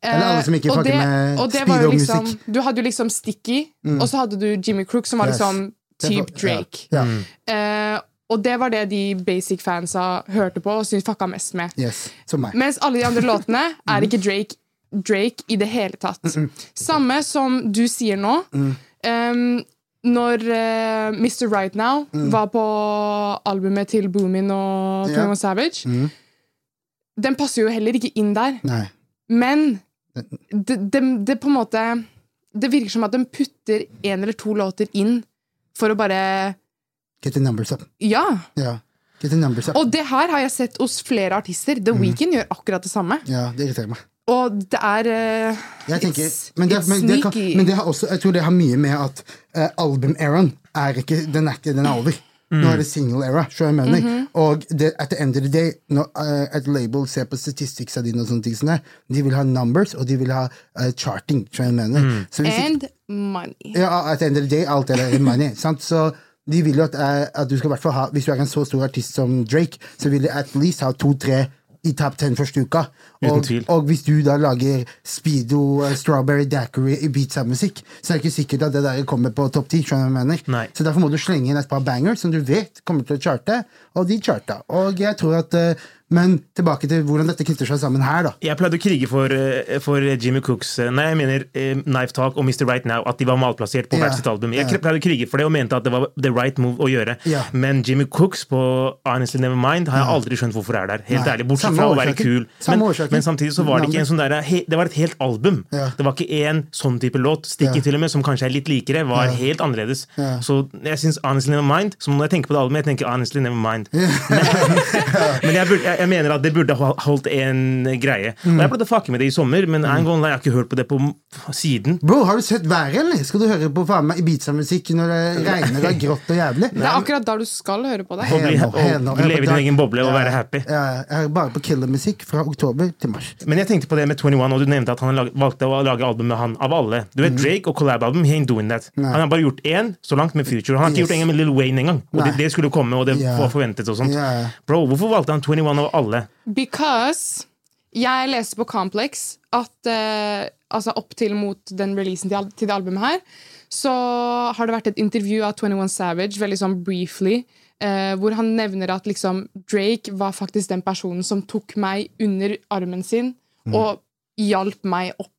Eller alle som ikke Eh, og fucker det- med jo liksom, speedo-musikk. Du hadde jo liksom Sticky, og så hadde du Jimmy Crook, som var Yes. liksom type var- ja. Drake. Ja. Uh, og det var det de basic-fansa hørte på og syntes fucka mest med. Yes. Som meg. Mens alle de andre låtene er ikke Drake Drake i det hele tatt. Samme som du sier nå. Um, når uh, Mr. Right Now var på albumet til Boomin og Thomas yeah. Savage, den passer jo heller ikke inn der. Nei. Men det, det, det på en måte Det virker som at de putter en eller to låter inn for å bare Get the numbers up. Ja! Ja. Get the numbers up. Og det her har jeg sett hos flere artister. The Weeknd gjør akkurat det samme. Ja, det irriterer meg. Og det er uh, tenker, men, det, men, det kan, men det har også, jeg tror det har mye med at uh, album-eraen er ikke Den er ikke, den er over. Nå er det single era. Så jeg mener. Mhm. Og det, at the end of the day, når uh, et label ser på statisticsa dine, og sånne ting, sånne, de vil ha numbers, og de vil ha uh, charting. Så jeg mener. Så hvis ikke- And money. ja, at the end of the day, alt er money. sant? Så de vil jo at, uh, at du skal i hvert ha Hvis du er en så stor artist som Drake, så vil du at least ha to-tre i top ten første uka. Uten Og, og hvis du da lager Speedo, uh, Strawberry Dackery i beatsa-musikk, så er det ikke sikkert at det der kommer på topp ti. Så derfor må du slenge inn et par bangers som du vet kommer til å charte, og de charta. Og jeg tror at uh, Men tilbake til hvordan dette knytter seg sammen her, da. Jeg pleide å krige for, eh, for Jimmy Cooks Nei, jeg mener Knife Talk og Mr. Right Now, at de var malplassert på Ja, hvert sitt album. Jeg ja. pleide å krige for det og mente at det var the right move å gjøre. Ja. Men Jimmy Cooks på Honestly Nevermind har jeg aldri skjønt hvorfor er der. Helt Nei. ærlig, Bortsett fra å være kul. Men. Men samtidig så var det ikke en sånn der, Det var et helt album. Ja. Det var ikke en sånn type låt. Sticky Ja. til og med, som kanskje er litt likere, var Ja. helt annerledes. Ja. Så jeg syns Honestly Never Mind Som når jeg tenker på det albumet, jeg tenker Honestly Never Mind. Men jeg, burde, jeg, jeg mener at det burde ha holdt en greie. Og Jeg prøvde å fucke med det i sommer, men jeg, jeg har ikke hørt på det på siden. Bro, har du sett været, eller? Skal du høre på faen meg Ibiza-musikk når det regner og er grått og jævlig? Det er akkurat da du skal høre på det. Og, bli, leve i din egen boble og være happy. Ja, jeg er bare på killermusikk fra oktober til mars. Men jeg tenkte på det med 21, og du nevnte at han valgte å lage album med han av alle. Du vet, Drake og collab-album, he ain't doing that. Han har bare gjort én så langt med Future. Han har ikke Yes. gjort en med Lil Wayne engang. Og det, Nei. det skulle komme, og det yeah. var forventet og sånt. Yeah. Bro, hvorfor valgte han 21 av alle? Because jeg leste på Complex at uh, altså opp til mot den releasen til, til det albumet her, så har det vært et intervju av 21 Savage, veldig sånn briefly, eh, hvor han nevner at liksom Drake var faktisk den personen som tok meg under armen sin og hjalp meg opp.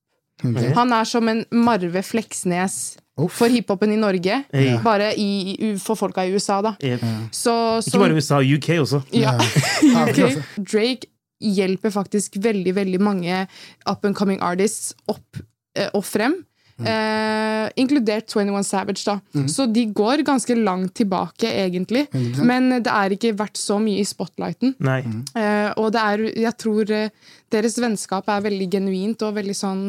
Han er som en Marve Fleksnes Uff. for hiphopen i Norge, Ja. bare i, i, for folka i USA, da. Eh, Så, Ikke bare bare USA, UK også. ja. UK. Drake hjelper faktisk veldig veldig mange up and coming artists opp eh, og frem. Eh, inkludert 21 Savage. da Så de går ganske langt tilbake, egentlig. Men det er ikke vært så mye i spotlighten. Nei. Eh, og det er, jeg tror eh, deres vennskap er veldig genuint og veldig sånn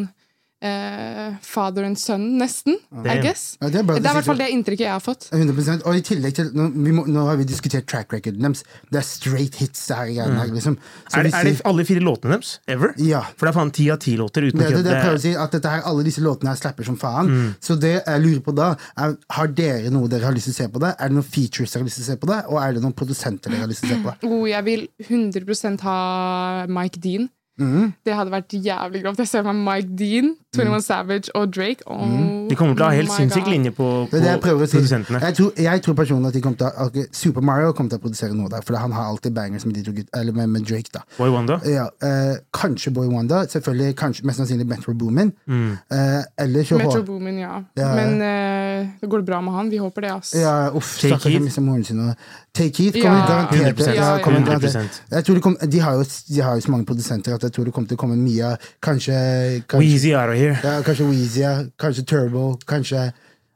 eh, father and son, nesten. I guess. Ja, det er bra Det er i hvert fall det inntrykket jeg har fått. 100% Og i tillegg til Nå, vi må, nå har vi diskutert track recorden deres. Det er straight hits. Her, greiene her, liksom. Så Er, det- er det alle fire låtene deres? Ever? Ja. For det er faen ti av ti låter uten Det, det, det jeg prøver å si, at dette her, Alle disse låtene her slapper som faen. Mm. Så det jeg lurer på da, er har dere noe dere har lyst til å se på det? Er det noen features dere har lyst til å se på det? Og er det noen produsenter dere har lyst til å se på det? Oh, jeg vil 100% ha Mike Dean. Det hadde vært jævlig grovt. Jeg ser for meg Mike Dean, 21 Savage og Drake. Oh, Mm. De kommer til å ha helt sinnssyk linje på, Det er det jeg på si. produsentene. Jeg tror, jeg tror personlig at de kommer til å, Super Mario kommer til å produsere noe der, for han har alltid bangers med, de to gutt- eller med, med Drake. da Boy Wanda. ja, eh, Kanskje Boy Wanda, selvfølgelig kanskje, mest sannsynlig Metro Boomin. Mm. Eh, eller så Metro Boomin, ja. Ja. Men eh, det går bra med han. Vi håper det, ass. ja, uff, Take stakkars, Heat. moren sin. og- Take Heat kommer Ja, garantert 100%. ja, 100%. Jeg tror de, kom, de, har jo, de har jo så mange produsenter at jeg tror det kommer til å komme mye Kanskje, kanskje Weezy out of here. Ja, kanskje Weezy, kanskje Turbo, kanskje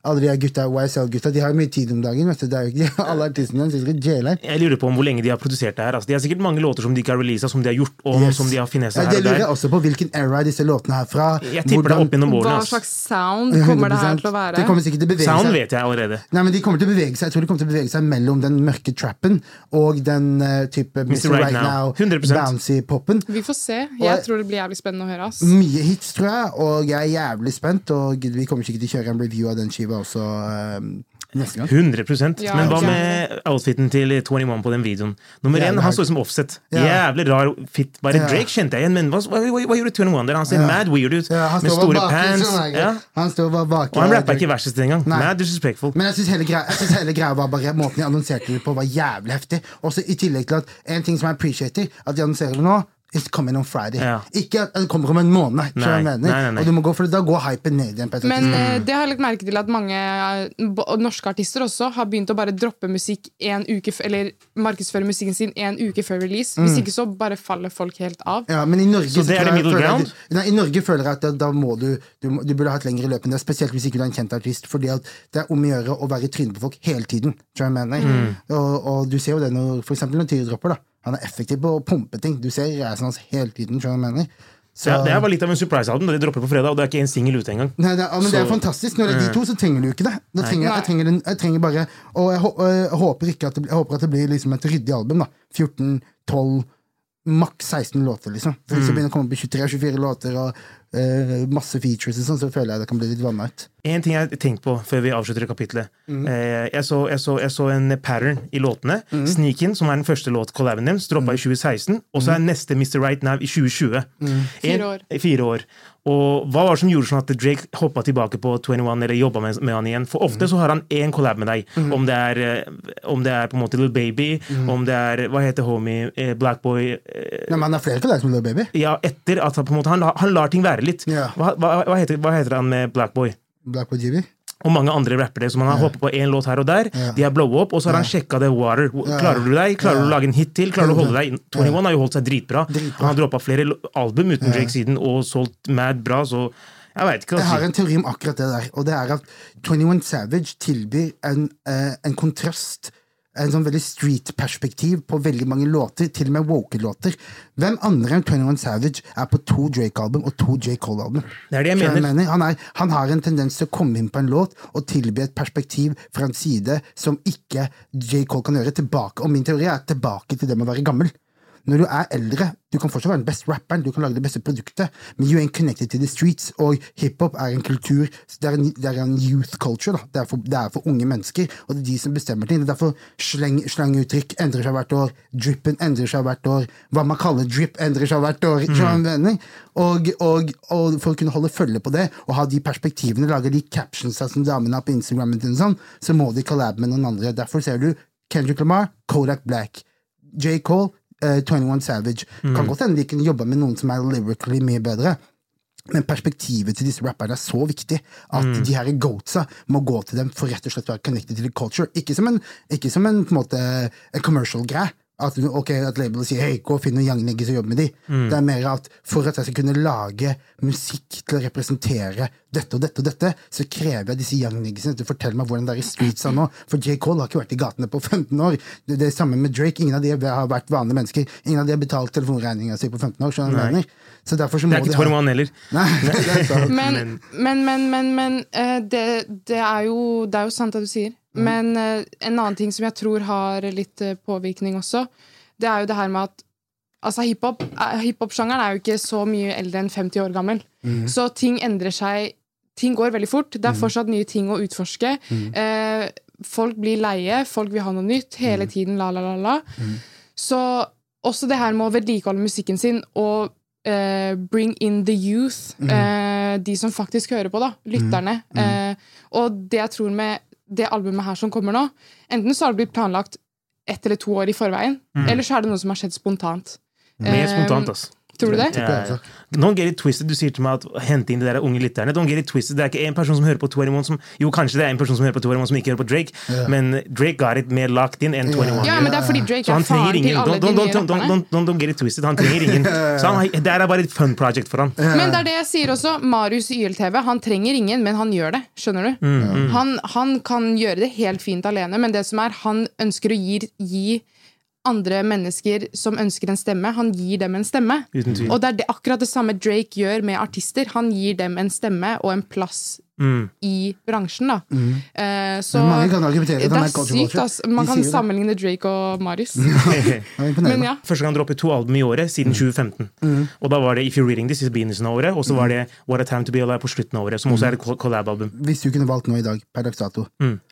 Alle de gutta, YSL-gutta de har mye tid om dagen. Vet du. Det er jo ikke Alle artistene deres sitter jailer. Jeg lurer på om hvor lenge de har produsert det her. Altså, de har sikkert mange låter som de ikke har releasa, som de har gjort om, Yes. som de har finessa Ja, her det og lurer jeg der. også på. Hvilken era er disse låtene er fra? Jeg tipper det er opp gjennom årene. Hva slags sound kommer det her til å være? Det kommer sikkert til å bevege Sound seg. vet jeg allerede. Nei, men de kommer til å bevege seg Jeg tror de kommer til å bevege seg mellom den mørke trappen og den uh, type Mr. Right, Right Now, Now. bouncy-poppen. Vi får se. Jeg- og, tror det blir jævlig spennende å høre. ass. Mye hits, tror jeg, og jeg er jævlig spent. Og vi kommer sikkert til å kjøre en review av den skiva også um, neste gang. 100 Ja, Men hva med outfiten til 21 på den videoen? Nummer én, han så ut som offset. Ja. Jævlig rar fit. Bare Ja. Drake kjente jeg igjen, men hva, hva, hva, hva gjorde 21 der? Han ser mad weird ut. Ja, med store pants. Ja. Han står bare var bak Og han rappa ikke verset engang. Nei. Mad disrespectful. Men jeg syns hele, hele greia var bare måten de annonserte det på, var jævlig heftig. Også I tillegg til at en ting som jeg appreciater, at de annonserer det nå. It's coming on Friday. Ja. Ikke at det kommer om en måned. Nei, mener? nei, nei, nei. Og du må gå for det, Da går hypen ned igjen. Men eh, det har jeg lagt merke til at mange eh, norske artister også har begynt å bare droppe musikk en uke Eller markedsføre musikken sin en uke før release. Hvis ikke så bare faller folk helt av. Ja, men i Norge, Så det er det middle ground? Nei, I Norge føler jeg at da, da må du, du Du burde ha et lengre løp enn det, spesielt hvis ikke du er en kjent artist. Fordi at det er om å gjøre å være i trynet på folk hele tiden. Jeg mener. Mm. Og, og du ser jo det når for eksempel når Tyre dropper. da Han er effektiv på å pumpe ting. Du ser reisen hans hele tiden. Jeg mener. Så, Ja, det her var litt av en surprise-album. da De dropper på fredag, og det er ikke en singel ute engang. Nei, det, er- ja, men det er fantastisk. Når det er de to, så trenger du ikke det. Da trenger, jeg, trenger en, jeg trenger bare Og jeg, jeg håper ikke at det, blir- jeg håper at det blir liksom et ryddig album. da 14, 12, maks 16 låter, liksom. For Hvis det begynner å komme på 23-24 låter og eh, masse features, og sånn, så føler jeg det kan bli litt vannet. En ting jeg har tenkt på før vi avslutter kapitlet. Mm. Uh, jeg, så, jeg, så, jeg så en pattern i låtene. Mm. Sneak In, som er den første låt collaben deres, droppa i 2016. Og så er neste Mr. Right Now i 2020. Mm. Fire år. Fire år. Og hva var det som gjorde sånn at Drake hoppa tilbake på 21 eller jobba med, med han igjen? For ofte så har han én collab med deg. Om, det er, eh, om det er på en måte Little Baby, om det er Hva heter homie? Blackboy eh, Nei, men han har flere collabs som Little Baby. Ja, etter at han på en måte Han, han lar ting være litt. Yeah. Hva, hva, hva, heter, hva heter han med Blackboy? Blackboy Jimmy? Og mange andre rappere som han har hoppet på én låt her og der. Yeah. De har blow up, og så har han sjekka det water. Klarer du deg? Klarer du å lage en hit til? Klarer du å holde deg? 21 har jo holdt seg dritbra. Dritbra. Han har droppa flere album uten Drake siden og solgt mad bra, så jeg veit ikke. Jeg har en teori om akkurat det der, og det er at 21 Savage tilbyr en, eh, en kontrast. En sånn veldig street-perspektiv på veldig mange låter, til og med woke-låter. Hvem andre enn 21 Savage er på to Drake-album og to J. Cole-album? Det er det jeg mener. Han, er, han har en tendens til å komme inn på en låt og tilby et perspektiv fra en side som ikke J. Cole kan gjøre. tilbake, Og min teori er tilbake til det med å være gammel. Når du er eldre, du kan fortsatt være den beste rapperen, du kan lage det beste produktet, men you ain't connected to the streets, og hiphop er en kultur, det er en, det er en youth culture, da. Det er, for, det er for unge mennesker, og det er de som bestemmer ting. Det er derfor sleng, slanguttrykk endrer seg hvert år, drippen endrer seg hvert år, hva man kaller drip endrer seg hvert år, mener? Og, og, og for å kunne holde følge på det, og ha de perspektivene, lage de captionsa som damene har på Instagram, og sånn, så må de collab med noen andre. Derfor ser du Kendrick Lamar, Kodak Black, J. Cole, eh, 21 Savage. Kan godt hende de kunne jobba med noen som er lyrically mye bedre. Men perspektivet til disse rapperne er så viktig at de her goatsa må gå til dem for rett og slett å være connected to the culture. Ikke som en, ikke som en, på en måte, en commercial greie. At, okay, at labelet sier hei, gå og finn noen young niggas og jobb med de. Det er mer at for at jeg skal kunne lage musikk til å representere dette og dette og dette, så krever jeg disse young niggasene til å fortelle meg hvordan det er i streetsa nå. For J. Cole har ikke vært i gatene på 15 år. Det, det er samme med Drake. Ingen av de har vært vanlige mennesker. Ingen av de har betalt telefonregninga si på 15 år. skjønner du mener? Så derfor så må Det er ikke ha- 21 heller. Nei. Men, men, men, men, men eh, det, det, er jo, det er jo sant det du sier. Men eh, en annen ting som jeg tror har litt eh, påvirkning også, det er jo det her med at Altså hiphop-sjangeren Hiphop-sjangeren er jo ikke så mye eldre enn 50 år gammel. Så ting endrer seg Ting går veldig fort. Det er fortsatt nye ting å utforske. Eh, folk blir leie, folk vil ha noe nytt hele tiden. La, la, la, la. Så også det her med å vedlikeholde musikken sin og eh, bring in the youth, eh, de som faktisk hører på, da, lytterne. Eh, og det jeg tror med det albumet her som kommer nå, enten så har det blitt planlagt ett eller to år i forveien, eller så er det noe som har skjedd spontant. Mer spontant, ass. Tror du det? Ja. Don't get it twisted. Du sier til meg at hente inn de der unge lytterne. Don't get it twisted. Det er ikke en person som hører på 21 som Jo, kanskje det er en person som hører på 21 som ikke hører på Drake, men Drake got it mer locked in enn 21. Ja, men det er fordi Drake er faren til alle Don't, de don't, nye don't, don't, rapperne. don't, don't, don't get it twisted. Han trenger ingen. Så han, det er bare et fun project for han. Men det er det jeg sier også. Marius i YLTV han trenger ingen, men han gjør det. Skjønner du? Mm, Han, han kan gjøre det helt fint alene, men det som er, han ønsker å gi, gi andre mennesker som ønsker en stemme, han gir dem en stemme. Og det er det, akkurat det samme Drake gjør med artister. Han gir dem en stemme og en plass Mm. i bransjen, da. Eh, så mange kan det er er sykt, vulture. Man kan sammenligne Drake og Marius. Men ja. Første gang droppet to album i året siden 2015. Og da var det If You're Reading This i begynnelsen av året, og så var det What a Time To Be Alive på slutten av året, som også er et collab-album. Hvis du kunne valgt nå i dag, per dags dato,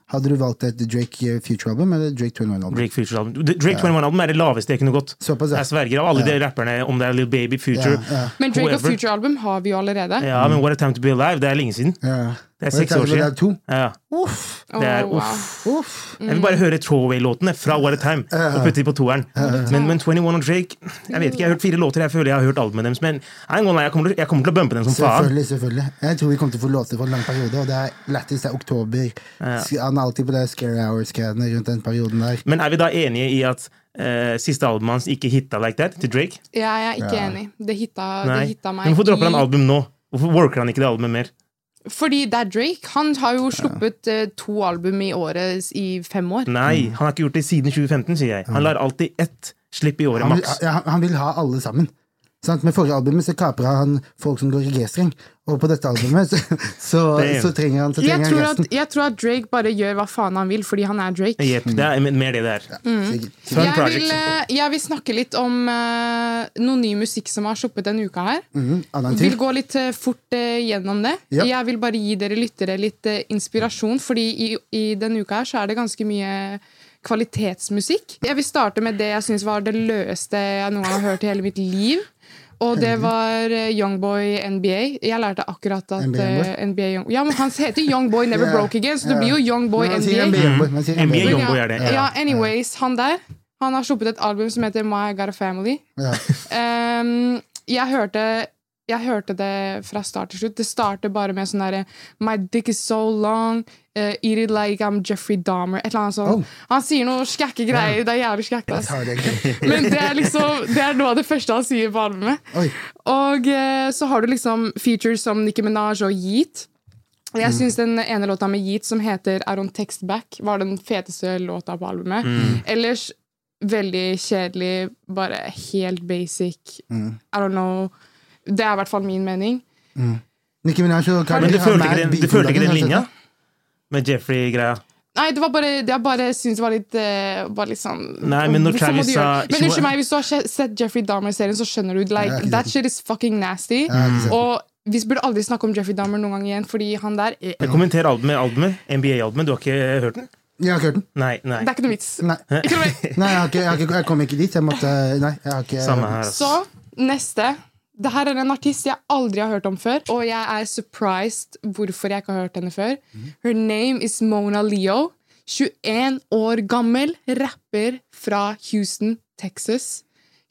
hadde du valgt et Drake eh, Future-album eller Drake 21-album? Drake Future album. Drake 21-album er det laveste jeg kunne gått. Såpass, ja. Jeg sverger av alle de rapperne, om det er Lil Baby, Future, Ja, ja. Men Drake og. Future-album har vi jo allerede. Ja, men What a Time To Be Alive, det er lenge siden. Ja. Det er seks år Det er siden. to. Ja. Uff, Det er uff. uff. Jeg vil bare høre Troway-låtene fra What a Time og putte dem på toeren. Men, men 21 og Drake Jeg vet ikke, jeg har hørt fire låter, jeg føler jeg har hørt albumet deres, men jeg, kommer, til, jeg kommer til å bumpe dem som faen. Selvfølgelig, selvfølgelig. Jeg tror vi kommer til å få låter for en lang periode, og det er lættis, det er oktober. Han er alltid på det Scary Hours-greiene rundt den perioden der. Men er vi da enige i at Uh, siste albumet hans ikke hitta like that til Drake? Ja, Jeg er ikke enig. Det hitta, det hitta meg. Men hvorfor dropper han album nå? Hvorfor worker han ikke det albumet mer? Fordi det er Drake. Han har jo sluppet eh, to album i året i fem år. Nei, han har ikke gjort det siden 2015, sier jeg. Han lar alltid ett slipp i året, Han maks. ja, han vil ha alle sammen. Sant? Med forrige albumet så kapra han folk som går i G-streng, og på dette albumet så, så, så trenger han, så Jeg trenger han tror, at, jeg tror at Drake bare gjør hva faen han vil fordi han er Drake. Jepp, det er mer det det er. Sikkert. Jeg vil, eh, jeg vil snakke litt om uh, noe ny musikk som har sluppet denne uka her. Mm, Vil gå litt uh, fort uh, gjennom det. Yep. Jeg vil bare gi dere lyttere litt inspirasjon, fordi i, i denne uka her så er det ganske mye kvalitetsmusikk. Jeg vil starte med det jeg syns var det løeste jeg noen gang har hørt i hele mitt liv. Og det var eh, Youngboy NBA. Jeg lærte akkurat at NBA uh, NBA Young, Ja, men Han heter Youngboy Never yeah. Broke Again, så det blir jo Youngboy NBA. NBA, man NBA NBA. Youngboy er det, Ja, ja. anyways, han der Han har sluppet et album som heter My I Got a Family. Yeah. um, jeg hørte jeg hørte det fra start til slutt. Det starter bare med sånn derre My dick is so long. Eh, eat it like I'm Jeffrey Dahmer. Et eller annet sånt. Oh. Han sier noe skække greier. Det er jævlig egentlig. Men det er liksom Det er noe av det første han sier på albumet. Oi. Og uh, så har du liksom features som Nicki Minaj og Yeet. Jeg syns den ene låta med Yeet, som heter I On Text Back, var den feteste låta på albumet. Ellers veldig kjedelig, bare helt basic. I don't know. Det er i hvert fall min mening. Nicki Minaj og Cardi Men du har følte mad ikke den, du følte ikke den sett linja? Det? Med Jeffrey-greia? Nei, det var bare, jeg bare syns det var litt, uh, var litt sånn Nei, men når Hvorfor Travis sa- Men unnskyld meg, hvis du har sett Jeffrey Dahmer-serien, så skjønner du like, Ja, That shit is fucking nasty. Ja. Og vi burde aldri snakke om Jeffrey Dahmer noen gang igjen, fordi han der er Jeg kommenterer albumet, albumet NBA-albumet. Du har ikke hørt den? Jeg har ikke hørt den. Nei. nei. Det er ikke noe vits. Nei. Nei, jeg, har ikke, jeg, har ikke, jeg kom ikke dit. Jeg måtte Nei, jeg har ikke Samme her. altså. Så neste. Det her er en artist jeg aldri har hørt om før, og jeg er surprised hvorfor jeg ikke har hørt henne før. Her name is Mona Leo. 21 år gammel rapper fra Houston, Texas.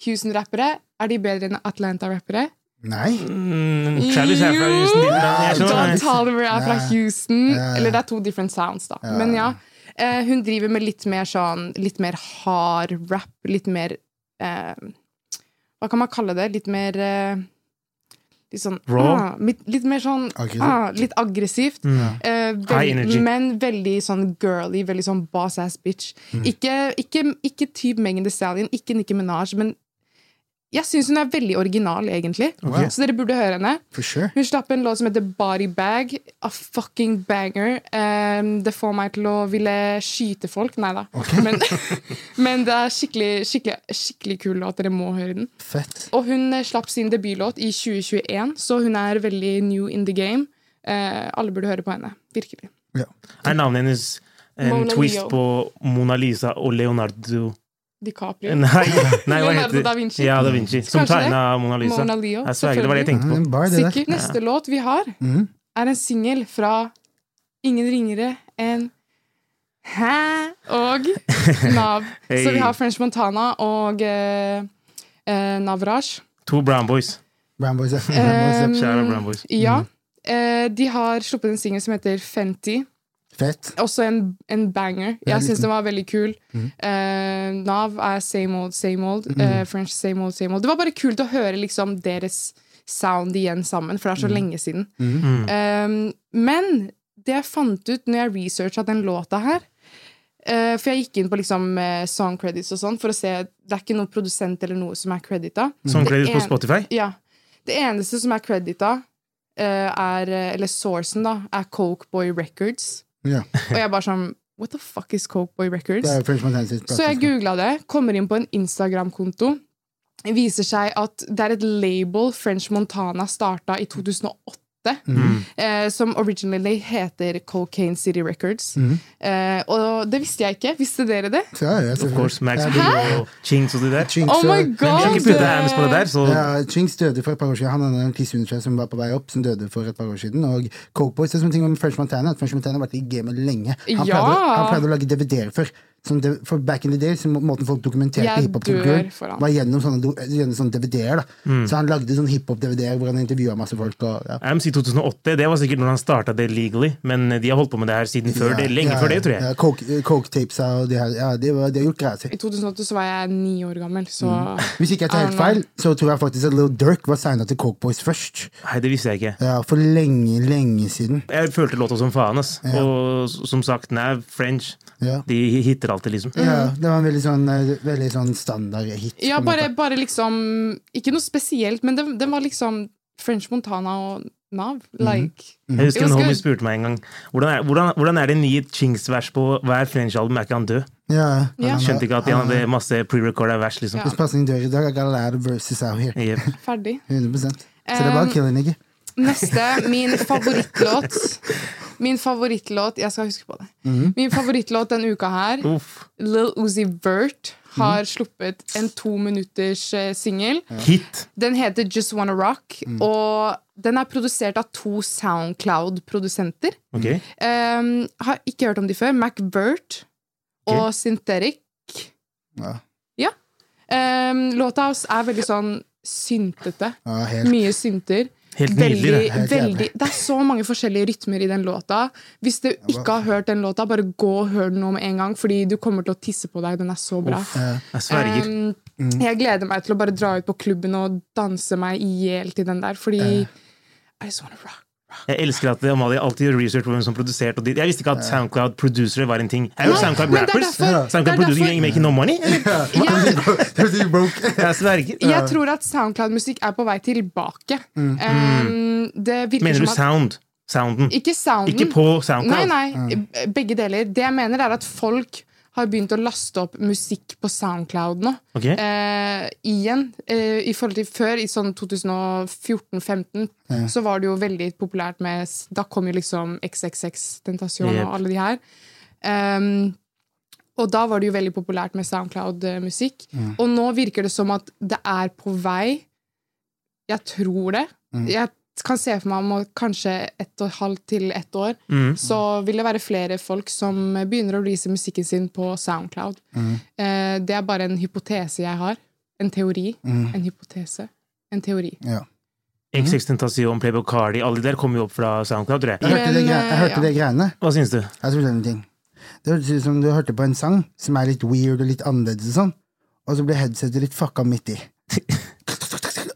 Houston-rappere, er de bedre enn Atlanta-rappere? Nei. Mm, Travis er fra Houston. Don. Toliver er fra Houston. Eller det er to different sounds, da. Men ja. Eh, hun driver med litt mer sånn Litt mer hard rap. Litt mer eh, Hva kan man kalle det? Litt mer eh, Litt sånn ah, litt, mer sånn ah, Litt aggressivt. Eh, Mm. Veldig, energy. men veldig sånn girly. Veldig sånn boss ass bitch. Mm. Ikke, ikke, ikke type Megan Thee Stallion, ikke Nicki Minaj, men jeg syns hun er veldig original, egentlig. Okay. Så dere burde høre henne. For sure. Hun slapp en låt som heter Body Bag. A fucking banger. Um, det får meg til å ville skyte folk. Nei da. Men, men det er skikkelig, skikkelig, skikkelig kul låt. Dere må høre den. Fett. Og hun eh, slapp sin debutlåt i 2021, så hun er veldig new in the game. Uh, alle burde høre på henne. Virkelig. Ja. Er navnet hennes en Mona twist Leo. på Mona Lisa og Leonardo DiCaprio. Nei, nei hva heter da Vinci. Ja, da Vinci. Som tegna Mona Lisa. Mona Leo, Jeg sverger, det var det jeg tenkte på. en det der. Sikkert. Neste låt vi har, mm. er en singel fra ingen ringere enn Hæ? Og Nav. Hey. Så vi har French Montana og eh, eh, Navraj. To Brown Boys. Brown Boys, ja. Brown Boys, ja. Um, Kjære Brown Boys. Ja. Eh, de har sluppet en singel som heter Fenty. Fett. Også en, en banger. Jeg syns den var veldig kul. Eh, Nav er same old, same old. Uh, French same old, same old. Det var bare kult å høre liksom deres sound igjen sammen, for det er så lenge siden. Uh, men det jeg fant ut når jeg researcha den låta her eh, For jeg gikk inn på liksom song credits og sånn for å se Det er ikke noen produsent eller noe som er credita. Song credits credit på Spotify. Ja. Det eneste som er credita, eh, er Eller sourcen, da, er Cokeboy Records. Ja. Og jeg bare sånn What the fuck is Cokeboy Records? Så jeg googla det, kommer inn på en Instagram-konto. Viser seg at det er et label French Montana starta i 2008. Eh, som originally heter Cocaine City Records. eh, og det visste jeg ikke. Visste dere det? Ja, ja, Of course, Max Ja, B og Chinks og de der. Chinks, Oh my god! på det der, så Ja, Chinks døde for et par år siden. Han hadde en under som var på vei opp, som døde for et par år siden. Og Coke Boys, det er som ting om French Montana, at French Montana har vært i gamet lenge. Han, Ja. pleide, han pleide å lage DVD-er før. Som de, for back in the day, så måten folk dokumenterte hiphop-kulturen, var gjennom sånne, gjennom sånne DVD-er. Mm. Så han lagde sånne hiphop-DVD-er hvor han intervjua masse folk. Og, ja. MC 2008, det var sikkert når han starta det legally, men de har holdt på med det her siden før det, lenge Ja, før det, tror jeg. Ja, Coke, Coke tapes og det her. Ja, det, var- har gjort greia si. I 2008 så var jeg ni år gammel, så Hvis ikke jeg tar helt feil, så tror jeg faktisk at Lil Durk var signa til Coke Boys først. Nei, det visste jeg ikke. Ja, For lenge, lenge siden. Jeg følte låta som faen, ass. Og som sagt, Nav, French, Ja. de hitter alltid, liksom. Ja, det var en veldig sånn, eh, veldig sånn standard hit. Ja, bare, bare liksom Ikke noe spesielt, men det, det var liksom French Montana og Nav. Like Jeg husker en homie spurte meg en gang hvordan er, hvordan, hvordan er det nye Chings-vers på hver French-album, er ikke han død? Ja, Ja. Skjønte ikke at de hadde masse pre-recorda vers, liksom. Ja. Hvis passing dør i dag, I got a lot of verses out here. Yep. ferdig. 100 Så det er bare Um, å kille nigga. Neste, min favorittlåt. Min favorittlåt Jeg skal huske på det. Mhm. Min favorittlåt denne uka her, Uff. Lil Uzi Vert, har mm. sluppet en to minutters eh, singel. Hit! Den heter Just Wanna Rock, mm. og den er produsert av to Soundcloud-produsenter. Ok? Um, har ikke hørt om de før. MacVert og Synthetic. Ja, Um, låta er veldig sånn syntete. ja. Mye synter. Helt Veldig, det. Veldig, det er så mange forskjellige rytmer i den låta. Hvis du ikke har hørt den låta, bare gå og hør den nå med en gang, fordi du kommer til å tisse på deg. Den er så bra. Uff. Jeg sverger. Um, Mm. Jeg gleder meg til å bare dra ut på klubben og danse meg i hjel til den der, fordi I just wanna rock. Jeg elsker at Amalie alltid gjør research på hvem som produserte. og de- Jeg visste ikke at Soundcloud-produsere var en ting. Er jo Soundcloud er rappers. Soundcloud er producer, you making no money? eller? Jeg, sverger. jeg tror at Soundcloud-musikk er på vei tilbake. Um, det Mener du som at sound? Sounden? Ikke sounden. Ikke på Soundcloud? Nei, nei, begge deler. Det jeg mener, er at folk har begynt å laste opp musikk på Soundcloud nå. Okay. Eh, igjen. Eh, I forhold til før, i sånn 2014-15, så var det jo veldig populært med Da kom jo liksom XXX Tentasjon Yep. og alle de her. Um, og da var det jo veldig populært med Soundcloud-musikk. Og nå virker det som at det er på vei. Jeg tror det. Jeg kan se for meg om kanskje ett og et halvt til ett år, Mm. så vil det være flere folk som begynner å release musikken sin på Soundcloud. Eh, det er bare en hypotese jeg har. En teori. En hypotese. En teori. Ja. Tentasjon, Playboy Cardi, alle de der kommer jo opp fra Soundcloud, tror jeg. Jeg hørte, det, Men, jeg hørte ja. det greiene. Hva syns du? Jeg trodde ting. Det hørtes ut som du hørte på en sang som er litt weird og litt annerledes, og sånn, og så ble headsetet litt fucka midt i.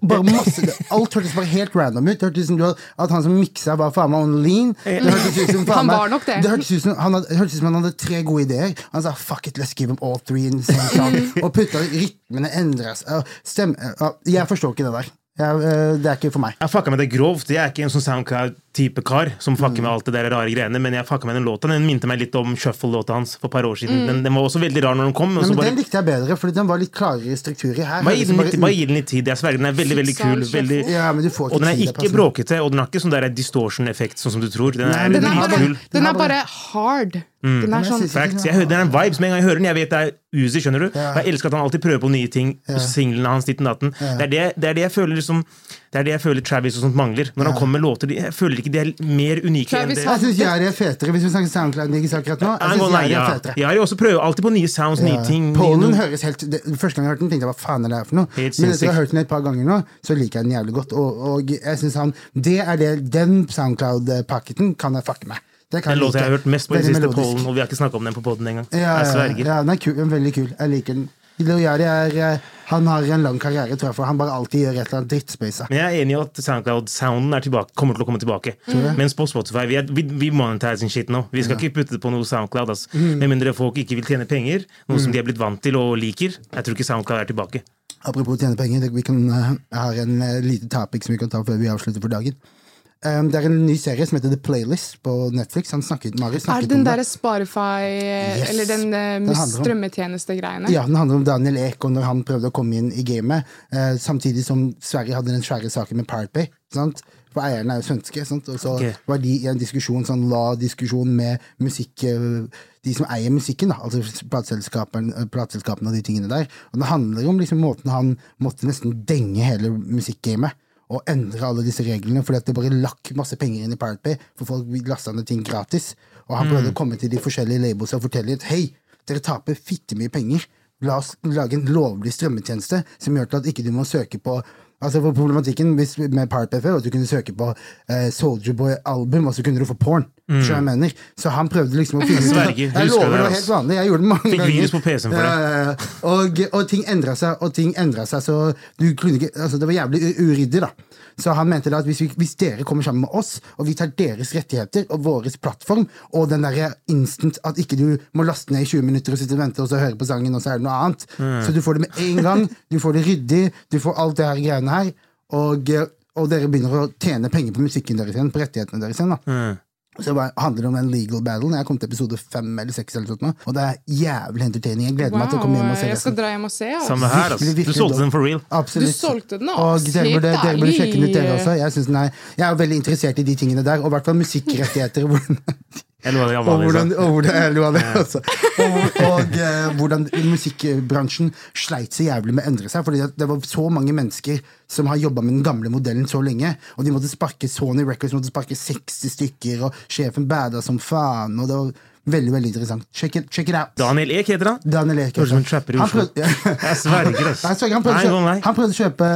Bare masse, Alt hørtes bare helt random ut. Det hørtes ut som du hadde, at han som miksa, var faen meg on lean. Det hørtes ut som, faen Han var nok det. Det hørtes ut som han hadde, hørtes ut som han hadde tre gode ideer. Han sa 'fuck it, let's give them all three in the same song'. og putta rytmene endra seg. Stem, jeg forstår ikke det der. Jeg, eh, det er ikke for meg. Jeg fucka med det grovt. Jeg er ikke en sånn Soundcloud-type kar som fucker med alt det der rare greiene, men jeg fucka med den låta. Den minte meg litt om Shuffle-låta hans for et par år siden. Den, den var også veldig rar når den kom. Og Nei, så men bare, Den likte jeg bedre, fordi den var litt klarere struktur i. Her bare, gi den det litt, bare bare gi den litt tid. Jeg sverger, den er veldig veldig kul. Veldig, Ja, men du får og den er ikke passer. bråkete, og den har ikke sånn der distortion-effekt, sånn som du tror. Den er Nei, Den er bare, kul. den er bare- hard. hard. Den er sånn Facts. Jeg hører, det er en vibe som en gang jeg hører den. Jeg vet det er Uzi, skjønner du? Og jeg elsker at han alltid prøver på nye ting. Singlene hans, ditten datten. Det, er det, det er det jeg føler liksom Det er det jeg føler Travis og sånt mangler. Når han kommer med låter Jeg føler føler ikke de er mer unike enn det. Jeg syns Jari er fetere, hvis vi snakker SoundCloud-niggas akkurat nå. Jeg synes Jari er fetere. Jo også prøver alltid på nye sounds, nye ting. Polen høres helt det, Første gang jeg hørte den, tenkte jeg hva faen er det her for noe? Helt Men etter å ha hørt den et par ganger nå, så liker jeg den jævlig godt. Og, og jeg synes han Det er det Den Soundcloud-pakketen kan jeg fucke med. Det kan Den låta jeg har hørt mest på i det siste. Polen, og vi har ikke snakka om den på poden engang. Ja, ja, ja, den er kul, veldig kul. Jeg liker den. Lil Yari er eh, Han har en lang karriere, tror jeg, for han bare alltid gjør et eller annet drittspace. Men jeg er enig i at SoundCloud-sounden er kommer til å komme tilbake. Mens på Spotify vi, er, vi, vi monetizing shit nå. Vi skal ikke putte det på noe SoundCloud. Altså. Mm. Med mindre folk ikke vil tjene penger, noe som de er blitt vant til og liker. Jeg tror ikke SoundCloud er tilbake. Apropos tjene penger, vi kan, eh, har en uh, lite topic som vi kan ta før vi avslutter for dagen. Um, det er en ny serie som heter The Playlist på Netflix. Han snakket, Er snakket det den om det. derre Sparify, Yes. Eller den uh, Den strømmetjenestegreiene? Ja, Den handler om Daniel Ek og når han prøvde å komme inn i gamet. Uh, samtidig som Sverige hadde den svære saken med Pirate Bay. Sant? For eierne er jo svenske. Sant? Og så okay. var de i en diskusjon, sånn la-diskusjon med musikk eh, De som eier musikken, da, altså eh, plateselskapene og de tingene der. Og det handler om liksom måten han måtte nesten denge hele musikkgamet. Og endre alle disse reglene, fordi at det bare lakk masse penger inn i Pirate Bay. For folk lasta ned ting gratis. Og han prøvde å komme til de forskjellige labels og fortelle at hei, dere taper fitte mye penger. La oss lage en lovlig strømmetjeneste som gjør til at ikke du må søke på Altså for Problematikken hvis, med Pirate Bay var at du kunne søke på uh, Soldier Boy-album, og så kunne du få porn. Mm. du jeg mener? Så han prøvde liksom å finne ut Jeg lover, det, var helt vanlig. Jeg gjorde det mange Fikk ganger. på PC-en for det. Ja. Og, og ting endra seg, og ting endra seg, så du kunne ikke Altså, det var jævlig uryddig, da. Så han mente da at hvis, vi, hvis dere kommer sammen med oss, og vi tar deres rettigheter og vår plattform, og den derre instant at ikke du må laste ned i 20 minutter og sitte og vente og så høre på sangen, og så er det noe annet, så du får det med en gang, du får det ryddig, du får alt det her greiene her, og, og dere begynner å tjene penger på musikken deres igjen, på rettighetene deres igjen, da. Så det handler om en legal battle. Jeg kom til episode fem eller seks, eller sånt og det er jævlig entertaining. Jeg gleder meg til å komme hjem og se jeg skal dra hjem og se. altså. Samme her, altså. Du solgte den for real. Absolutt. Du solgte den, altså. Og dere burde, dere burde sjekke den ut, dere også. Jeg, synes den er, jeg er veldig interessert i de tingene der, og i hvert fall musikkrettigheter. Og hvordan- Eller hva det Og hvordan, og hvordan, jeg lo av det, og, og eh, hvordan musikkbransjen sleit så jævlig med å endre seg. Fordi det var så mange mennesker som har jobba med den gamle modellen så lenge. Og de måtte sparke Sony Records måtte sparke 60 stykker, og sjefen bada som faen. Og det var veldig veldig interessant. Check it, check it out. Daniel Eek heter han. Daniel Ek som en trapper i Han Oslo. Jeg sverger, ass. Han han prøvde å kjøpe,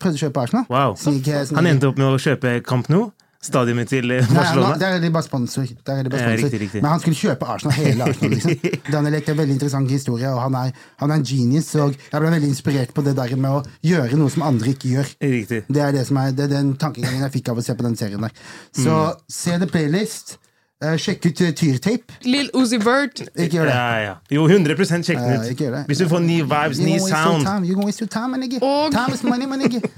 prøvde å kjøpe Arsenal. Wow. Snik, snik. Han endte opp med å kjøpe Camp Nou, stadionet til Barcelona. Nei, der er de bare sponsor. De bare sponsor. riktig, riktig. Men han skulle kjøpe Arsenal, hele Arsenal. Liksom. Daniel Ek er en veldig interessant historie, og han er, han er en genius. Og jeg ble veldig inspirert på det der med å gjøre noe som andre ikke gjør. Riktig. Det er, det som er, det er den tankegangen jeg fikk av å se på den serien der. Så Mm. se The Playlist. Eh, sjekk ut tyrteip Tyrtape. Lill Uzi Vert. Ikke gjør det. Ja, ja. Jo, 100 sjekk Ja, den ikke gjør det. ut. Hvis du får ny vibes, ny sound. You gonna waste your time, my nigga. Og- Time is money, my nigga.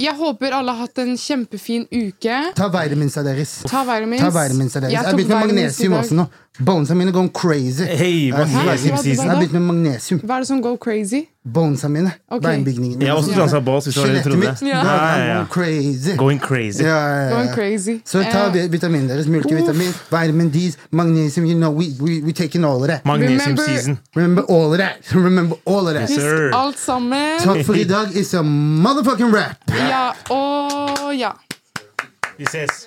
Jeg håper alle har hatt en kjempefin uke. Ta vitaminsa deres. Ta vitamins. Ta vitamins deres. Jeg Jeg har begynt med magnesium også nå. Bonesa mine går crazy. Eh, magnesium season. Jeg har begynt med magnesium. Hva er det som går crazy? Bonesa mine. Okay. Beinbygningene. Jeg har også transa bås. Skjelettet mitt. Ja. Ja, crazy. Going crazy. Ja, ja, ja. Going crazy. Så ta Eh, vi- vitamin deres. Multivitamin, vitamin D, magnesium. You know, we, we, we taking all of that. Magnesium Remember- season. Remember all of that. Remember all of that. Yes, sir. Husk alt sammen. Takk for i dag. It's a motherfucking rap. Ja og ja. Vi ses.